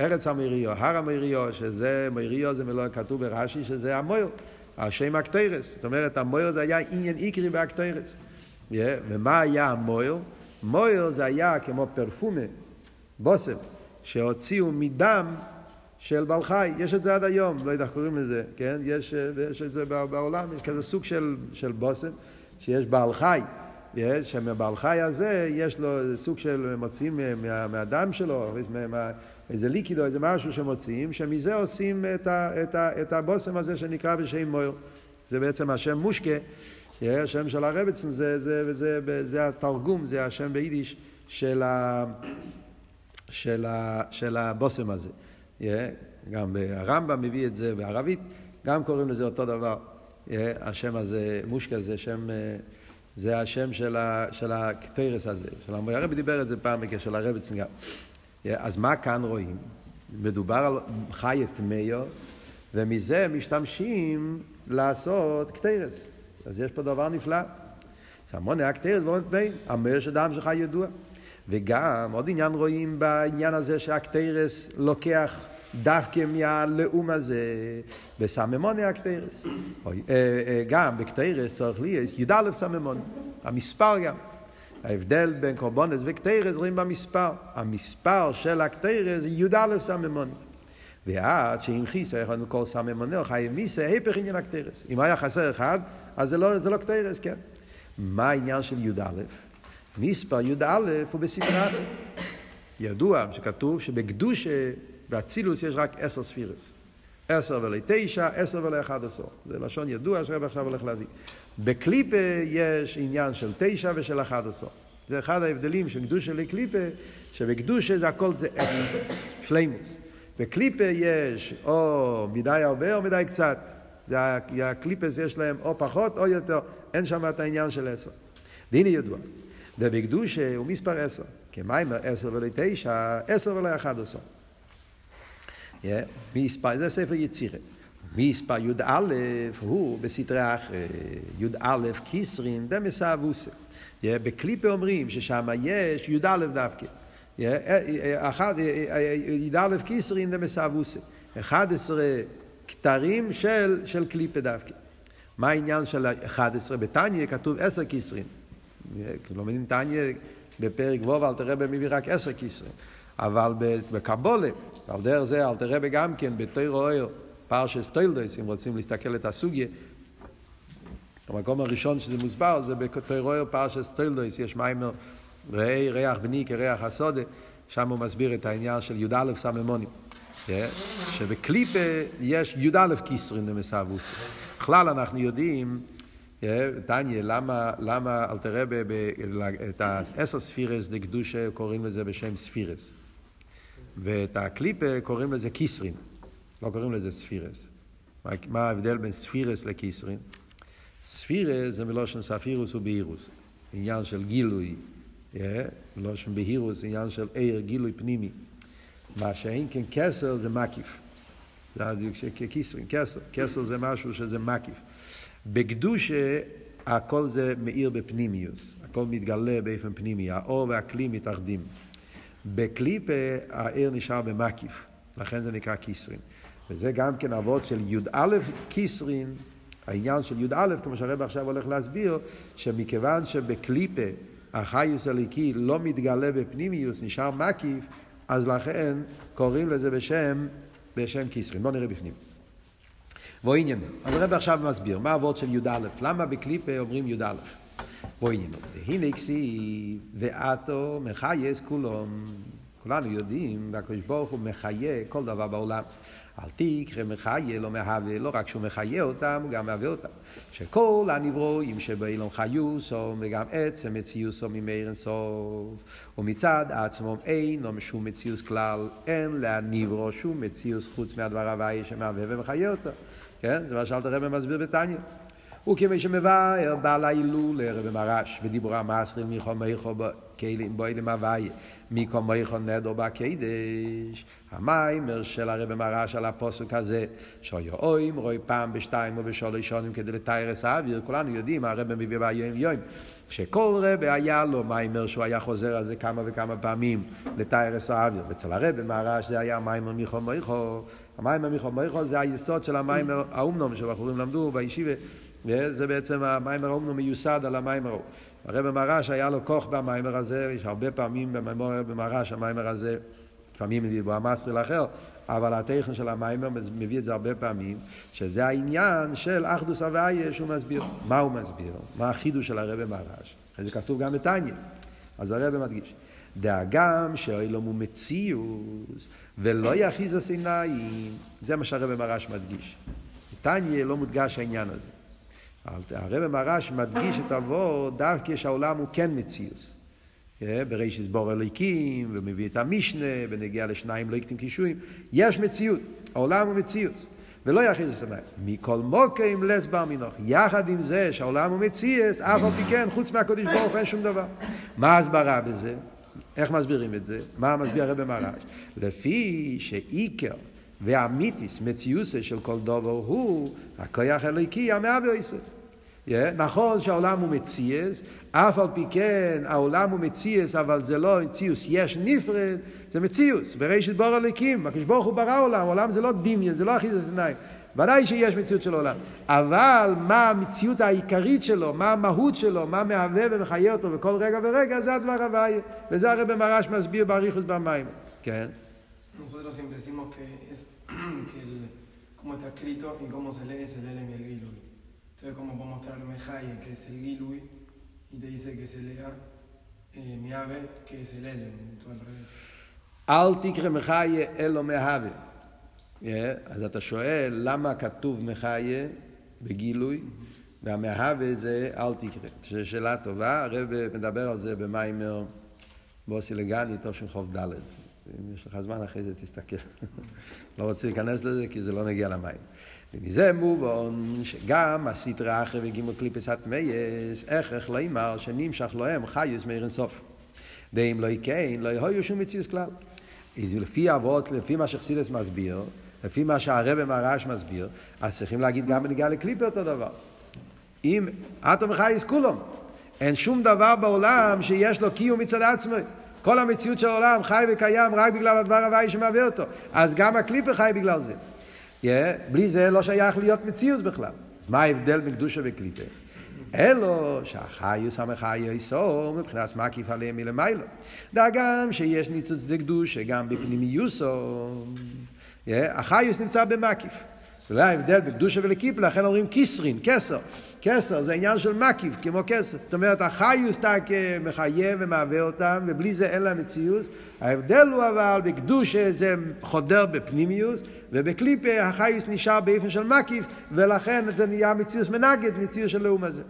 ארץ המריו, הר המריו, שזה, מריו זה מלוא כתוב ברש"י, שזה המויר, השם הקטרס. זאת אומרת, המויר זה היה עניין עיקרי בהקטרס. Yeah, ומה היה המויר? מויר זה היה כמו פרפומה, בושם, שהוציאו מדם של בעל חי, יש את זה עד היום, לא יודע איך קוראים לזה, כן? יש, יש את זה בעולם, יש כזה סוג של, של בושם, שיש בעל חי, שמבעל חי הזה יש לו סוג של מוציאים מה, מהדם שלו, מה, איזה ליקיד או איזה משהו שמוציאים, שמזה עושים את, ה, את, ה, את הבושם הזה שנקרא בשם מויר. זה בעצם השם מושקה, השם של הרבצן, זה, זה, זה, זה, זה התרגום, זה השם ביידיש של, ה, של, ה, של הבושם הזה. גם הרמב"ם מביא את זה בערבית, גם קוראים לזה אותו דבר. השם הזה, מושקה זה שם... זה השם של, ה, של הקטרס הזה, של המויר. הרבי דיבר את זה פעם בקשר הרבצן גם. אז מה כאן רואים? מדובר על חיה טמאה, ומזה משתמשים לעשות קטורת. אז יש פה דבר נפלא. סממני הקטורת ועוד בין, המור של דם של חיה ידוע. וגם עוד עניין רואים בעניין הזה שהקטורת לוקח דווקא מהלעומת זה, בסממני הקטורת. אה, אה, גם בקטורת צריך להיות י"א סממני, המספר גם. ההבדל בין קורבנות וקטורת רואים במספר. המספר של הקטורת זה י"א סממני. ועד שאם חיסר אחד מכל סממוני או חי מיסה, היפך עניין הקטרס. אם היה חסר אחד, אז זה לא, זה לא קטרס, כן. מה העניין של י"א? מספר י"א הוא בספרה. ידוע שכתוב שבקדושה באצילוס יש רק עשר ספירס. עשר ולי תשע, עשר ולי אחד עשר. זה לשון ידוע שהרב עכשיו הולך להביא. בקליפה יש עניין של תשע ושל אחד עשר. זה אחד ההבדלים של קדושה לקליפה, שבקדושה זה הכל זה עשר, שלימוס. בקליפה יש או מדי הרבה או מדי קצת. זה הקליפס יש להם או פחות או יותר, אין שם את העניין של עשר. והנה ידוע, ובקדושה הוא מספר עשר. כמיימר עשר ולא תשע, עשר ולא אחד עשר. זה ספר יצירה. מספר י"א הוא בסדרי אחרי, י"א כיסרין דמס אבוסה. בקליפה אומרים ששם יש י"א דווקא. י"א כתרין דמסאבותא. 11 כתרים של, של קליפה דווקא. מה העניין של 11? בתניא כתוב 10 כתרין. לומדים תניא בפרק ו', אלטער רבי מביא רק 10 כתרין. אבל בקבלה, על דרך זה אלטער רבי גם כן בתורה אור, פרשת תולדות, אם רוצים להסתכל את הסוגיה. המקום הראשון שזה מוסבר זה בתורה אור פרשת תולדות, יש מאמר ראה ריח בני כריח השדה, שם הוא מסביר את העניין של י"א סממנים. שבקליפה יש י"א כתרין דמסאבותא. בכלל אנחנו יודעים, תניא, למה, למה אלטער רבי את העשר ספירות דקדושה קוראים לזה בשם ספירות. ואת הקליפה קוראים לזה כתרין, לא קוראים לזה ספירס. מה, מה ההבדל בין ספירס לקיסרין? ספירס זה מלושן ספירוס ובהירוס, עניין של גילוי, מלושן בהירוס, עניין של עיר, גילוי פנימי. מה שאין כן כסר זה מקיף. זה הדיוק של קיסרין, כסר. כסר זה משהו שזה מקיף. בקדושה הכל זה מאיר בפנימיוס, הכל מתגלה באופן פנימי, האור והכלי מתאחדים. בקליפה העיר נשאר במקיף, לכן זה נקרא קיסרין. וזה גם כן אבות של י"א קיסרין, העניין של י"א, כמו שהרב עכשיו הולך להסביר, שמכיוון שבקליפה החיוס הליקי לא מתגלה בפנימיוס, נשאר מקיף, אז לכן קוראים לזה בשם, בשם קיסרין. בואו נראה בפנים. בוא עניין. אז הרב עכשיו מסביר, מה הוורד של י"א? למה בקליפה אומרים י"א? עניין. והנה כסי ועתו מחייס כולום. כולנו יודעים, והקדוש ברוך הוא מחיה כל דבר בעולם. אל תקרא מחיה לא מהווה, לא רק שהוא מחיה אותם, הוא גם מהווה אותם. שכל הנברואים שבאילון חיוסו, וגם עצם מציוסו ממאיר אינסוף, ומצד עצמו אינו שום מציוס כלל, אין להנברו שום מציוס חוץ מהדבר הוואי שמהווה ומחיה אותו. כן? זה מה שאלת הרב מסביר בתניא. וכמי שמבאר בעל ההילול רבי מרש בדיבור המסריל מיכו מיכו כלים בוילים הוויה מיקו מיכו נדו בקדש המיימר של הרבי מרש על הפוסק הזה שאויו אוים רואי פעם בשתיים או בשלוש שונים כדי את האוויר. כולנו יודעים הרבי מביא ביום יום שכל רבי היה לו מיימר שהוא היה חוזר על זה כמה וכמה פעמים את האוויר. אצל הרבי מרש זה היה מיימר מיכו מיכו המיימר מיכו מיכו זה היסוד של המיימר האומנום שבחורים למדו בישיבה זה בעצם המיימר האומנו מיוסד על המיימר. הרב מרש היה לו כוח במיימר הזה, יש הרבה פעמים במיימר במרש המיימר הזה, לפעמים דיבור המסריל אחר, אבל הטכן של המיימר מביא את זה הרבה פעמים, שזה העניין של אחדוס הוויה שהוא מסביר. מה הוא מסביר? מה החידוש של הרב מרש? זה כתוב גם בתניא. אז הרב מדגיש. דאגם שאילום הוא מציאוס ולא יחיז הסיניים, זה מה שהרב מרש מדגיש. בתניא לא מודגש העניין הזה. הרב מרש מדגיש את אבו דווקא שהעולם הוא כן מציאוס. ברישיס בור אליקים, ומביא את המשנה, ונגיע לשניים לא יקטים קישואים. יש מציאות, העולם הוא מציאוס. ולא יכריז הסנאי. מכל מוקים לס בר מינוך. יחד עם זה שהעולם הוא מציאס, אף על פי כן, חוץ מהקודש ברוך אין שום דבר. מה ההסברה בזה? איך מסבירים את זה? מה מסביר הרב מרש? לפי שעיקר ואמיתיס, מציוסה של כל דובר הוא הכוח אלוקי המהווה יסף. Yeah, נכון שהעולם הוא מציאס, אף על פי כן העולם הוא מציאס, אבל זה לא מציאוס, יש נפרד, זה מציאוס, ברשת בור הליקים, הקדוש ברוך הוא ברא עולם, עולם זה לא דמיין, זה לא אחיזת עיניים. ודאי שיש מציאות של עולם, אבל מה המציאות העיקרית שלו, מה המהות שלו, מה מהווה ומחיה אותו בכל רגע ורגע, זה הדבר הוויה, וזה הרב מרש מסביר באריכות במים. כן? Nosotros siempre decimos que que el, cómo está escrito y cómo se lee es el Elem y el Gilui. Entonces, como puedo mostrar Mejaye, que es el Gilui, y te dice que se lea eh, Miave, que es el Elem, todo al revés. אל תקרא מחיה אלו מהווה. אז אתה שואל למה כתוב מחיה בגילוי, והמהווה זה אל תקרא. זו שאלה טובה, הרב מדבר על זה במיימר בוסי לגני, תשכ"ד. אם יש לך זמן אחרי זה תסתכל. לא רוצה להיכנס לזה כי זה לא נגיע למים. ומזה מובן שגם הסטרא אחרי וגימל קליפס הטמייס, איך איך לא אמר שנמשך להם חיוס מאיר אינסוף. ואם לא כן, לא יהיו שום מציאות כלל. לפי אבות, לפי מה שחסידס מסביר, לפי מה שהרבא מרש מסביר, אז צריכים להגיד גם בנגיעה לקליפה אותו דבר. אם אטום חייס כולם, אין שום דבר בעולם שיש לו קיום מצד עצמו. כל המציאות של העולם חי וקיים רק בגלל הדבר הוואי שמהווה אותו. אז גם הקליפה חי בגלל זה. Yeah, בלי זה לא שייך להיות מציאות בכלל. אז מה ההבדל בין קדושה וקליפה? אלו שהחיוס המחיוסו מבחינת מקיף עליהם מלמיילו. דאגם שיש ניצוץ דקדושה גם בפנימיוסו. החיוס נמצא במקיף. זה ההבדל בקדושה ולקיפה, לכן אומרים קיסרין, כסר. כסר זה עניין של מקיף, כמו כסר. זאת אומרת, החיוס תק מחיה ומהווה אותם, ובלי זה אין להם מציאות. ההבדל הוא אבל, בקדושה זה חודר בפנימיוס, ובקליפה החיוס נשאר באופן של מקיף, ולכן זה נהיה מציאות מנגד, מציאות של לאום הזה.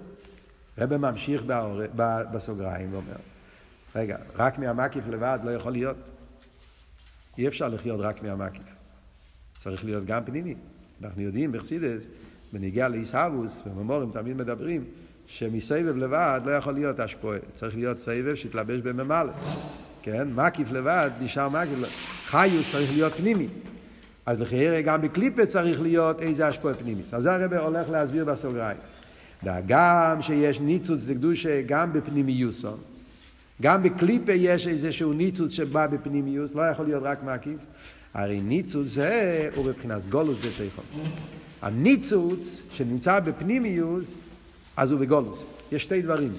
רבי ממשיך באור... בסוגריים ואומר, רגע, רק מהמקיף לבד לא יכול להיות. אי אפשר לחיות רק מהמקיף. צריך להיות גם פנימי. אנחנו יודעים בחסידס, בניגיע לעיסאוווס, בממורים תמיד מדברים, שמסבב לבד לא יכול להיות השפועה. צריך להיות סבב שיתלבש בממלא. כן? מקיף לבד נשאר מקיף. חיוס צריך להיות פנימי. אז לחייר גם בקליפה צריך להיות איזה השפועה פנימית. אז זה הרב הולך להסביר בסוגריים. והגם שיש ניצוץ לקדושה גם בפנימיוסו, גם בקליפה יש איזשהו ניצוץ שבא בפנימיוס, לא יכול להיות רק מקיף. הרי ניצוץ זה הוא בבחינת גולוס ותיכון. הניצוץ שנמצא בפנימיוס, אז הוא בגולוס. יש שתי דברים.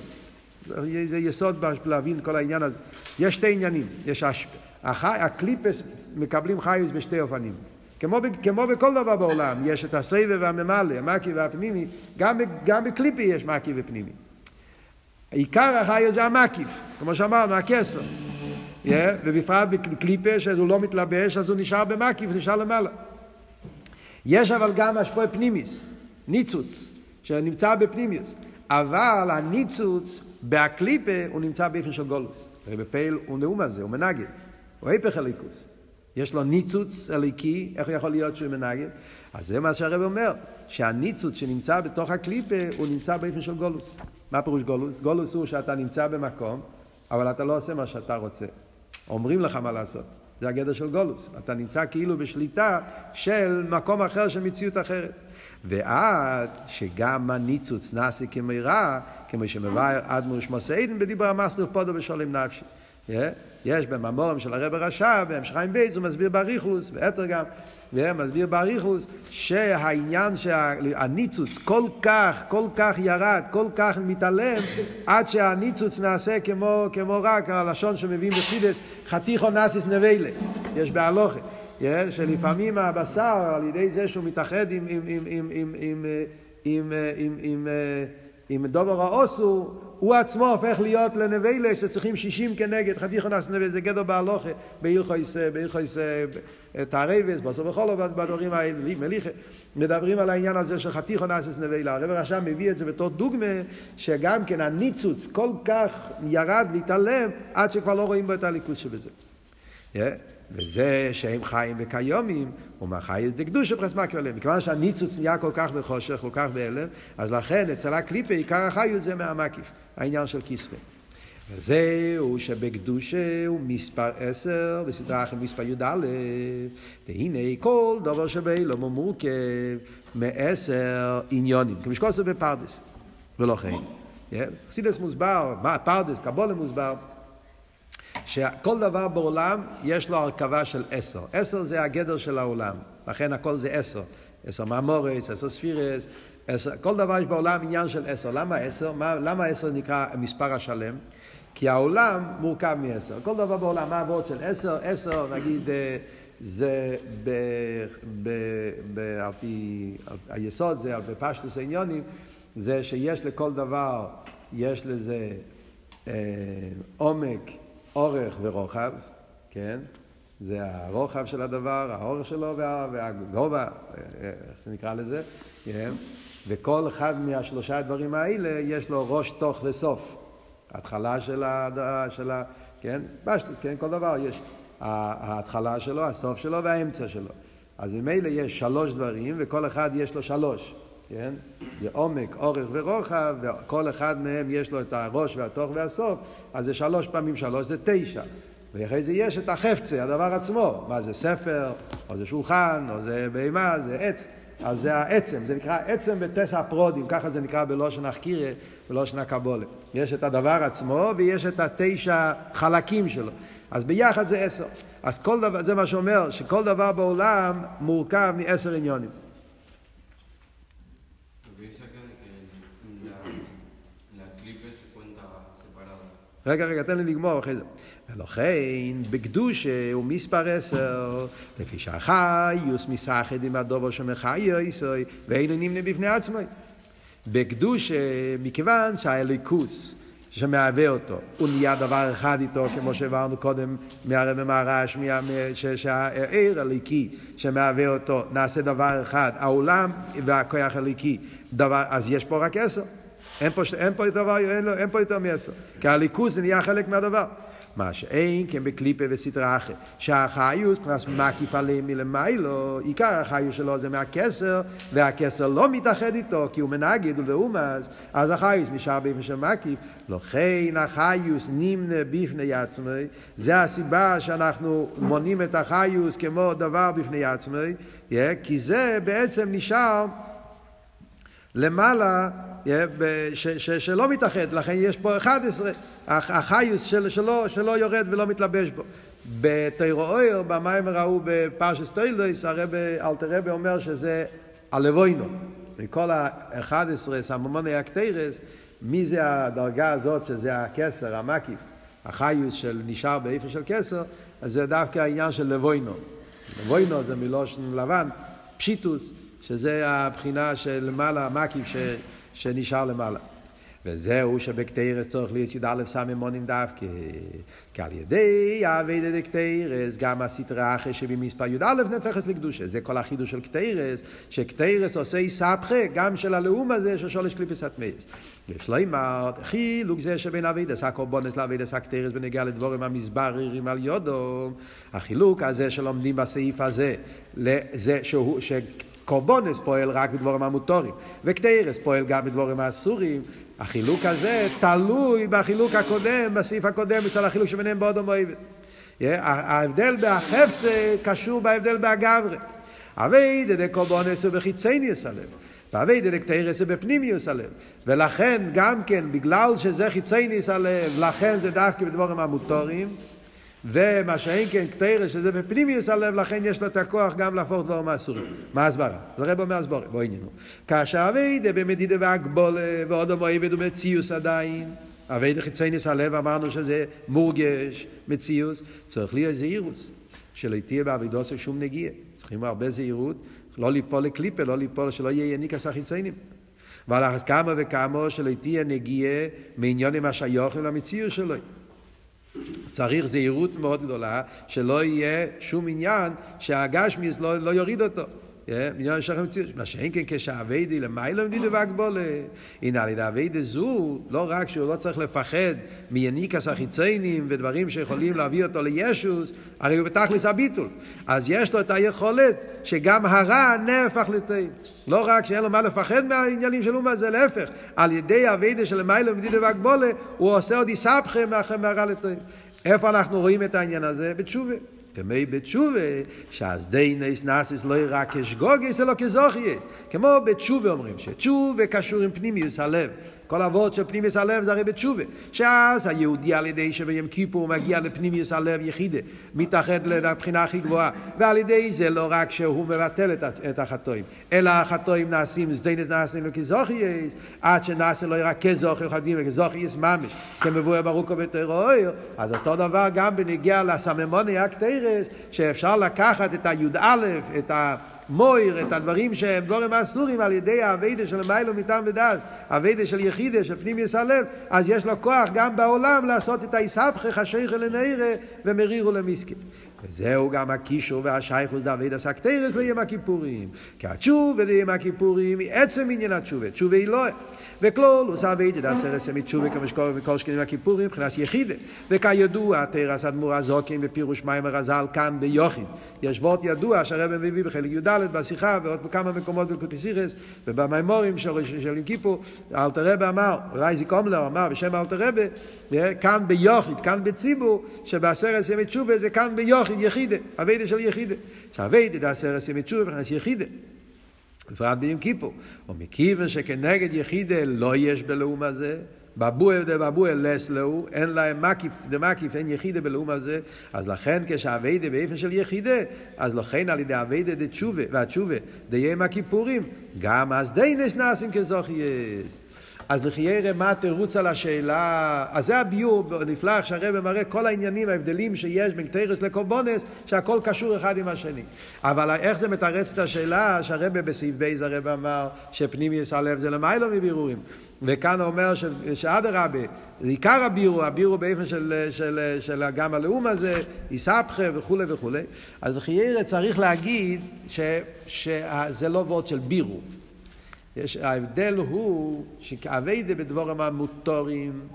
זה יסוד להבין כל העניין הזה. יש שתי עניינים. יש השפ... הקליפס מקבלים חיוס בשתי אופנים. כמו, כמו בכל דבר בעולם, יש את הסבב והממלא, המקי והפנימי, גם, גם בקליפי יש מקי ופנימי. עיקר החיוס זה המקיף, כמו שאמרנו, הכסר. Yeah, ובפרט בקליפה, שהוא לא מתלבש, אז הוא נשאר במקיף, נשאר למעלה. יש אבל גם השפוע פנימיס, ניצוץ, שנמצא בפנימיוס. אבל הניצוץ בהקליפה הוא נמצא באופן של גולוס. הרי בפייל הוא נאום הזה, הוא מנגד, הוא היפך הליכוס. יש לו ניצוץ אליקי, איך יכול להיות שהוא מנגד? אז זה מה שהרב אומר, שהניצוץ שנמצא בתוך הקליפה הוא נמצא באופן של גולוס. מה פירוש גולוס? גולוס הוא שאתה נמצא במקום, אבל אתה לא עושה מה שאתה רוצה. אומרים לך מה לעשות. זה הגדר של גולוס. אתה נמצא כאילו בשליטה של מקום אחר, של מציאות אחרת. ועד שגם הניצוץ נעשה כמהרה, כמו שמבאר אדמו"ר שמוסיידן בדיבר המסלר פודו בשולם נפשי. יש בממורים של הרב הרש"ב, בהמשך חיים בייץ, הוא מסביר באריכוס, ואתר גם, מסביר באריכוס, שהעניין שהניצוץ כל כך, כל כך ירד, כל כך מתעלם, עד שהניצוץ נעשה כמו, כמו רק הלשון שמביאים בסידס, חתיכו נאסיס נבלה, יש בהלוכה. שלפעמים הבשר, על ידי זה שהוא מתאחד עם, עם, עם, עם, עם, עם, עם, עם, עם, עם דובר האוסו, הוא עצמו הופך להיות לנבלה שצריכים שישים כנגד חתיכו נס נבלה, זה גדר בהלוכה, בהלכויס, בהלכויס תערבס, בסוף בכל בדברים האלה, מליכה, מדברים על העניין הזה של חתיכו נס נבלה. הרב רשם מביא את זה בתור דוגמה, שגם כן הניצוץ כל כך ירד והתעלם, עד שכבר לא רואים בו את הליכוז שבזה. Yeah. וזה שהם חיים וקיומים, הוא מהחייס דקדושה פרסמקי עליהם. מכיוון שהניצוץ נהיה כל כך בחושך, כל כך בהלם, אז לכן אצל הקליפה עיקר החיות זה מהמקיף, העניין של כסרי. וזהו שבקדושה הוא מספר עשר, בסדרה אחרת מספר י"א, והנה כל דבר שבאילו הוא מורכב מעשר עניונים, כמשקוסו בפרדס, ולא כן. חסידס מוסבר, פרדס, קבולה מוסבר. שכל דבר בעולם יש לו הרכבה של עשר. עשר זה הגדר של העולם, לכן הכל זה עשר. עשר מאמורס, עשר ספירס, עשר, כל דבר יש בעולם עניין של עשר. למה עשר? מה, למה עשר נקרא המספר השלם? כי העולם מורכב מעשר. כל דבר בעולם, מה העבוד של עשר? עשר, נגיד, אה, זה ב, ב, ב, על פי, היסוד זה, על פי פשטוס העניונים, זה שיש לכל דבר, יש לזה אה, עומק, אורך ורוחב, כן? זה הרוחב של הדבר, האורך שלו וה, והגובה, איך שנקרא לזה, כן? וכל אחד מהשלושה דברים האלה יש לו ראש, תוך וסוף. התחלה של ה... של ה כן? בשטוס, כן? כל דבר יש. ההתחלה שלו, הסוף שלו והאמצע שלו. אז ממילא יש שלוש דברים, וכל אחד יש לו שלוש. כן? זה עומק, אורך ורוחב, וכל אחד מהם יש לו את הראש והתוך והסוף, אז זה שלוש פעמים שלוש, זה תשע. ואחרי זה יש את החפצה, הדבר עצמו, מה זה ספר, או זה שולחן, או זה בהמה, זה עץ, אז זה העצם, זה נקרא עצם ותשע פרטים, ככה זה נקרא בלשון החקירה, בלשון הקבלה. יש את הדבר עצמו ויש את התשע חלקים שלו, אז ביחד זה עשר. אז כל דבר, זה מה שאומר, שכל דבר בעולם מורכב מעשר עניינים. רגע, רגע, תן לי לגמור אחרי זה. ולכן, בקדושה הוא מספר עשר, לפי שהחיוס מסחד עם הדובר שמחיו יסוי, ואינו נמנה בפני עצמו. בקדושה, מכיוון שהאליקוס שמהווה אותו, הוא נהיה דבר אחד איתו, כמו שהעברנו קודם מהרבי מהרש, שהעיר הליקי שמהווה אותו, נעשה דבר אחד, העולם והכוח הליקי, דבר, אז יש פה רק עשר. אין פה, אין פה דבר, אין, אין פה יותר מעשר. כי הליכוז נהיה חלק מהדבר. מה שאין כן בקליפה וסטרה אחרת. שהחיוס נכנס מקיף עליהם מלמיילו, עיקר החיוס שלו זה מהכסר, והכסר לא מתאחד איתו, כי הוא מנגד ולאומס, אז החיוס נשאר באופן של מקיף. לכן החיוס נמנה בפני עצמי, זה הסיבה שאנחנו מונים את החיוס כמו דבר בפני עצמי, כי זה בעצם נשאר למעלה ש, ש, שלא מתאחד, לכן יש פה 11, החיות של, שלא, שלא יורד ולא מתלבש בו. בתורה אור, במאמר ההוא בפרשת תולדות, הרב אלטער אומר שזה הלבונה. מכל ה-11 סממני הקטורת, מי זה הדרגה הזאת שזה הכתר, המקיף, החיות של נשאר באופן של כתר, אז זה דווקא העניין של לבונה. לבונה זה מלשון לבן, פשיטות, שזה הבחינה שלמעלה, המקיף ש... שנשאר למעלה. וזהו שבקטורת צריך להיות י"א סממנים דווקא, כי על ידי עבודת הקטורת גם הסטרא אחרא שבמספר י"א נהפכת לקדושה. זה כל החידוש של קטורת, שקטורת עושה אתהפכא גם של הלעומת זה של שלוש קליפות הטמאות. יש לומר, חילוק זה שבין עבודת הקורבנות לעבודת הקטורת בנוגע לדברים המתבררים על ידו, החילוק הזה שלומדים בסעיף הזה, זה שהוא, קורבונס פועל רק בדבורים המוטורים, וקטרס פועל גם בדבורים האסורים. החילוק הזה תלוי בחילוק הקודם, בסעיף הקודם, אצל החילוק שביניהם באודום ואיבד. ההבדל בהחפצה קשור בהבדל בהגברה. אבי דדה קורבונס הוא בחיצניוס הלב. ואבי קטרס הוא בפנימיוס הלב. ולכן גם כן, בגלל שזה חיצניוס הלב, לכן זה דווקא בדבורים המוטורים. ומה שאין כן קטרס, שזה בפנימיוס הלב, לכן יש לו את הכוח גם להפוך דברים מהסורים. מה הסברה? זה רב אומר הסבורה, בואי עניינו. כאשר אביידה במדידה והגבולה, ועוד המועבד ומציוס עדיין, אביידה חיצייניס הלב, אמרנו שזה מורגש, מציוס, צריך להיות זהירוס, שלא תהיה בעבידוסו שום נגיע. צריכים הרבה זהירות, לא ליפול לקליפה, לא ליפול, שלא יהיה יניקס החיציינים. ועל כמה וכמה שלא תהיה נגיע מעניונים השיוכים למציאות שלו. צריך זהירות מאוד גדולה, שלא יהיה שום עניין שהגשמיס לא, לא יוריד אותו. מיליון שכם ציור, מה שאין כן כשהאביידי למיילא מדידה והגבולה. הנה על ידי האביידי זו, לא רק שהוא לא צריך לפחד מיניקס החיציינים ודברים שיכולים להביא אותו לישוס, הרי הוא בתכלס הביטול. אז יש לו את היכולת שגם הרע נהפך לטעים. לא רק שאין לו מה לפחד מהעניינים של אומה, זה להפך. על ידי האביידי של למיילא מדידה והגבולה, הוא עושה עוד יסבכם מהרע לטעים. איפה אנחנו רואים את העניין הזה? בתשובה. כמי בתשובה, שאז דיינס נאסיס לא רק כשגוגס אלא כזוכייס. כמו בתשובה אומרים, שתשובה קשור עם פנימיוס הלב. כל אבות של פנימיוס הלב זה הרי בתשובה. שאז היהודי על ידי שביום כיפור מגיע לפנימיוס הלב יחידה, מתאחד לבחינה הכי גבוהה. ועל ידי זה לא רק שהוא מבטל את החטואים, אלא החטואים נעשים, זדיינס נעשים כזוכייס, עד שנעשה לא רק כזוכי חדים וכזוכייס ממש, כמבואר ברוקו בתרוער. אז אותו דבר גם בנגיע לסממוני הקטרס, שאפשר לקחת את הי"א, את ה... מויר, את הדברים שהם דבורים אסורים על ידי האביידה של מיילו מטעם ודס, האביידה של יחידה, של פנימיוס הלב, אז יש לו כוח גם בעולם לעשות את היסבכך השייכה לנעירה ומרירו למיסקי. וזהו גם הקישור והשייכוס דוד הסקטרס ליום הכיפורים. כי התשובה ליום הכיפורים היא עצם עניין התשובה. תשובה היא לא... וכלול הוא סבא איתי דעשר עשר מתשובה כמו שקורה בכל שכנים הכיפורים מבחינת יחידה. וכידוע תרס אדמו"ר הזוקים בפירוש מים הרז"ל כאן ביוחין. יש וורט ידוע שהרבא מביא בחלק י"ד בשיחה ועוד בכמה מקומות בקוטיסירס ובמימורים של, עם כיפור. אלתר רבי אמר, רייזיק אומלר אמר בשם אלתר רבי, כאן ביוחיד, כאן בציבור, שבעשר עשר מתשובה זה כאן ביוחיד, יחידה, אביידה של יחידה. שהאביידה דעשר עשר מתשובה מבחינת יחידה. בפרט ביום כיפור. ומכיוון שכנגד יחידה לא יש בלאום הזה, בבואה דבבואה לס לאו, אין להם מקיף, דמקיף, אין יחידה בלאום הזה, אז לכן כשהאביידה באופן של יחידה, אז לכן על ידי האביידה דתשובה, והתשובה דיום הכיפורים, גם אז דיינס נעשים כזוכייס. אז לחיירה מה התירוץ על השאלה, אז זה הביור הנפלא שהרבא מראה כל העניינים, ההבדלים שיש בין קטרס לקורבונס, שהכל קשור אחד עם השני. אבל איך זה מתרץ את השאלה שהרבא בסעיף בייז הרבא אמר שפנימיוס הלב זה למיילו מבירורים. וכאן הוא אומר שאדרבה, זה עיקר הבירו, הבירו באופן של, של, של גם הלאום הזה, איסבכה וכולי וכולי. אז חיירה צריך להגיד ש, שזה לא וורד של בירו. יש, ההבדל הוא שאביידה בדבורים המוטורים,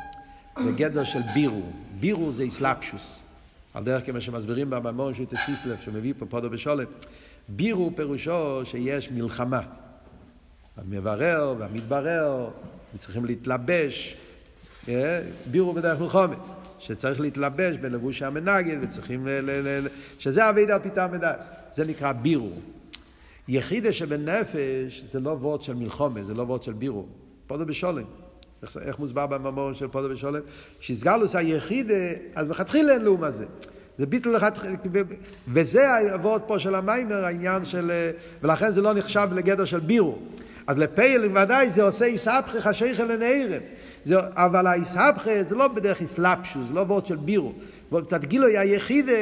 זה גדר של בירו. בירו זה איסלפשוס. על דרך כמו שמסבירים בממון של תסיסלב, שמביא פה פודו בשולם. בירו פירושו שיש מלחמה. המברר והמתברר, וצריכים להתלבש. אה? בירו בדרך מלחומת. שצריך להתלבש בלבוש המנגד, וצריכים ל... ל, ל שזה אבידה על פיתה מדס. זה נקרא בירו. יחידה שבנפש זה לא וורד של מלחומה, זה לא וורד של בירו. פודו בשולם. איך, איך מוסבר בממור של פודו בשולם? שיסגלוס היחידה, אז מלכתחילה אין לאום הזה. זה ביטל אחד, וזה הוורד פה של המיימר, העניין של, ולכן זה לא נחשב לגדר של בירו. אז לפייל ודאי זה עושה איסהפכי חשיכה לנעירם. אבל האיסהפכי זה לא בדרך איסלפשוס, זה לא וורד של בירו. קצת גילוי היחידה,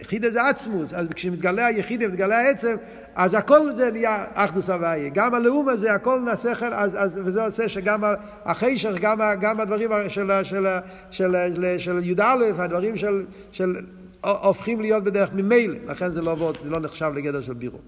יחידה זה עצמוס, אז כשמתגלה היחידה, מתגלה העצם, אז הכל זה נהיה אחדוס הוויה. גם הלאום הזה, הכל נעשה חל, אז, אז, וזה עושה שגם החישך, גם, גם הדברים של, של, של, של, של י"א, הדברים של, של, הופכים להיות בדרך ממילא. לכן זה לא, זה לא נחשב לגדר של בירו.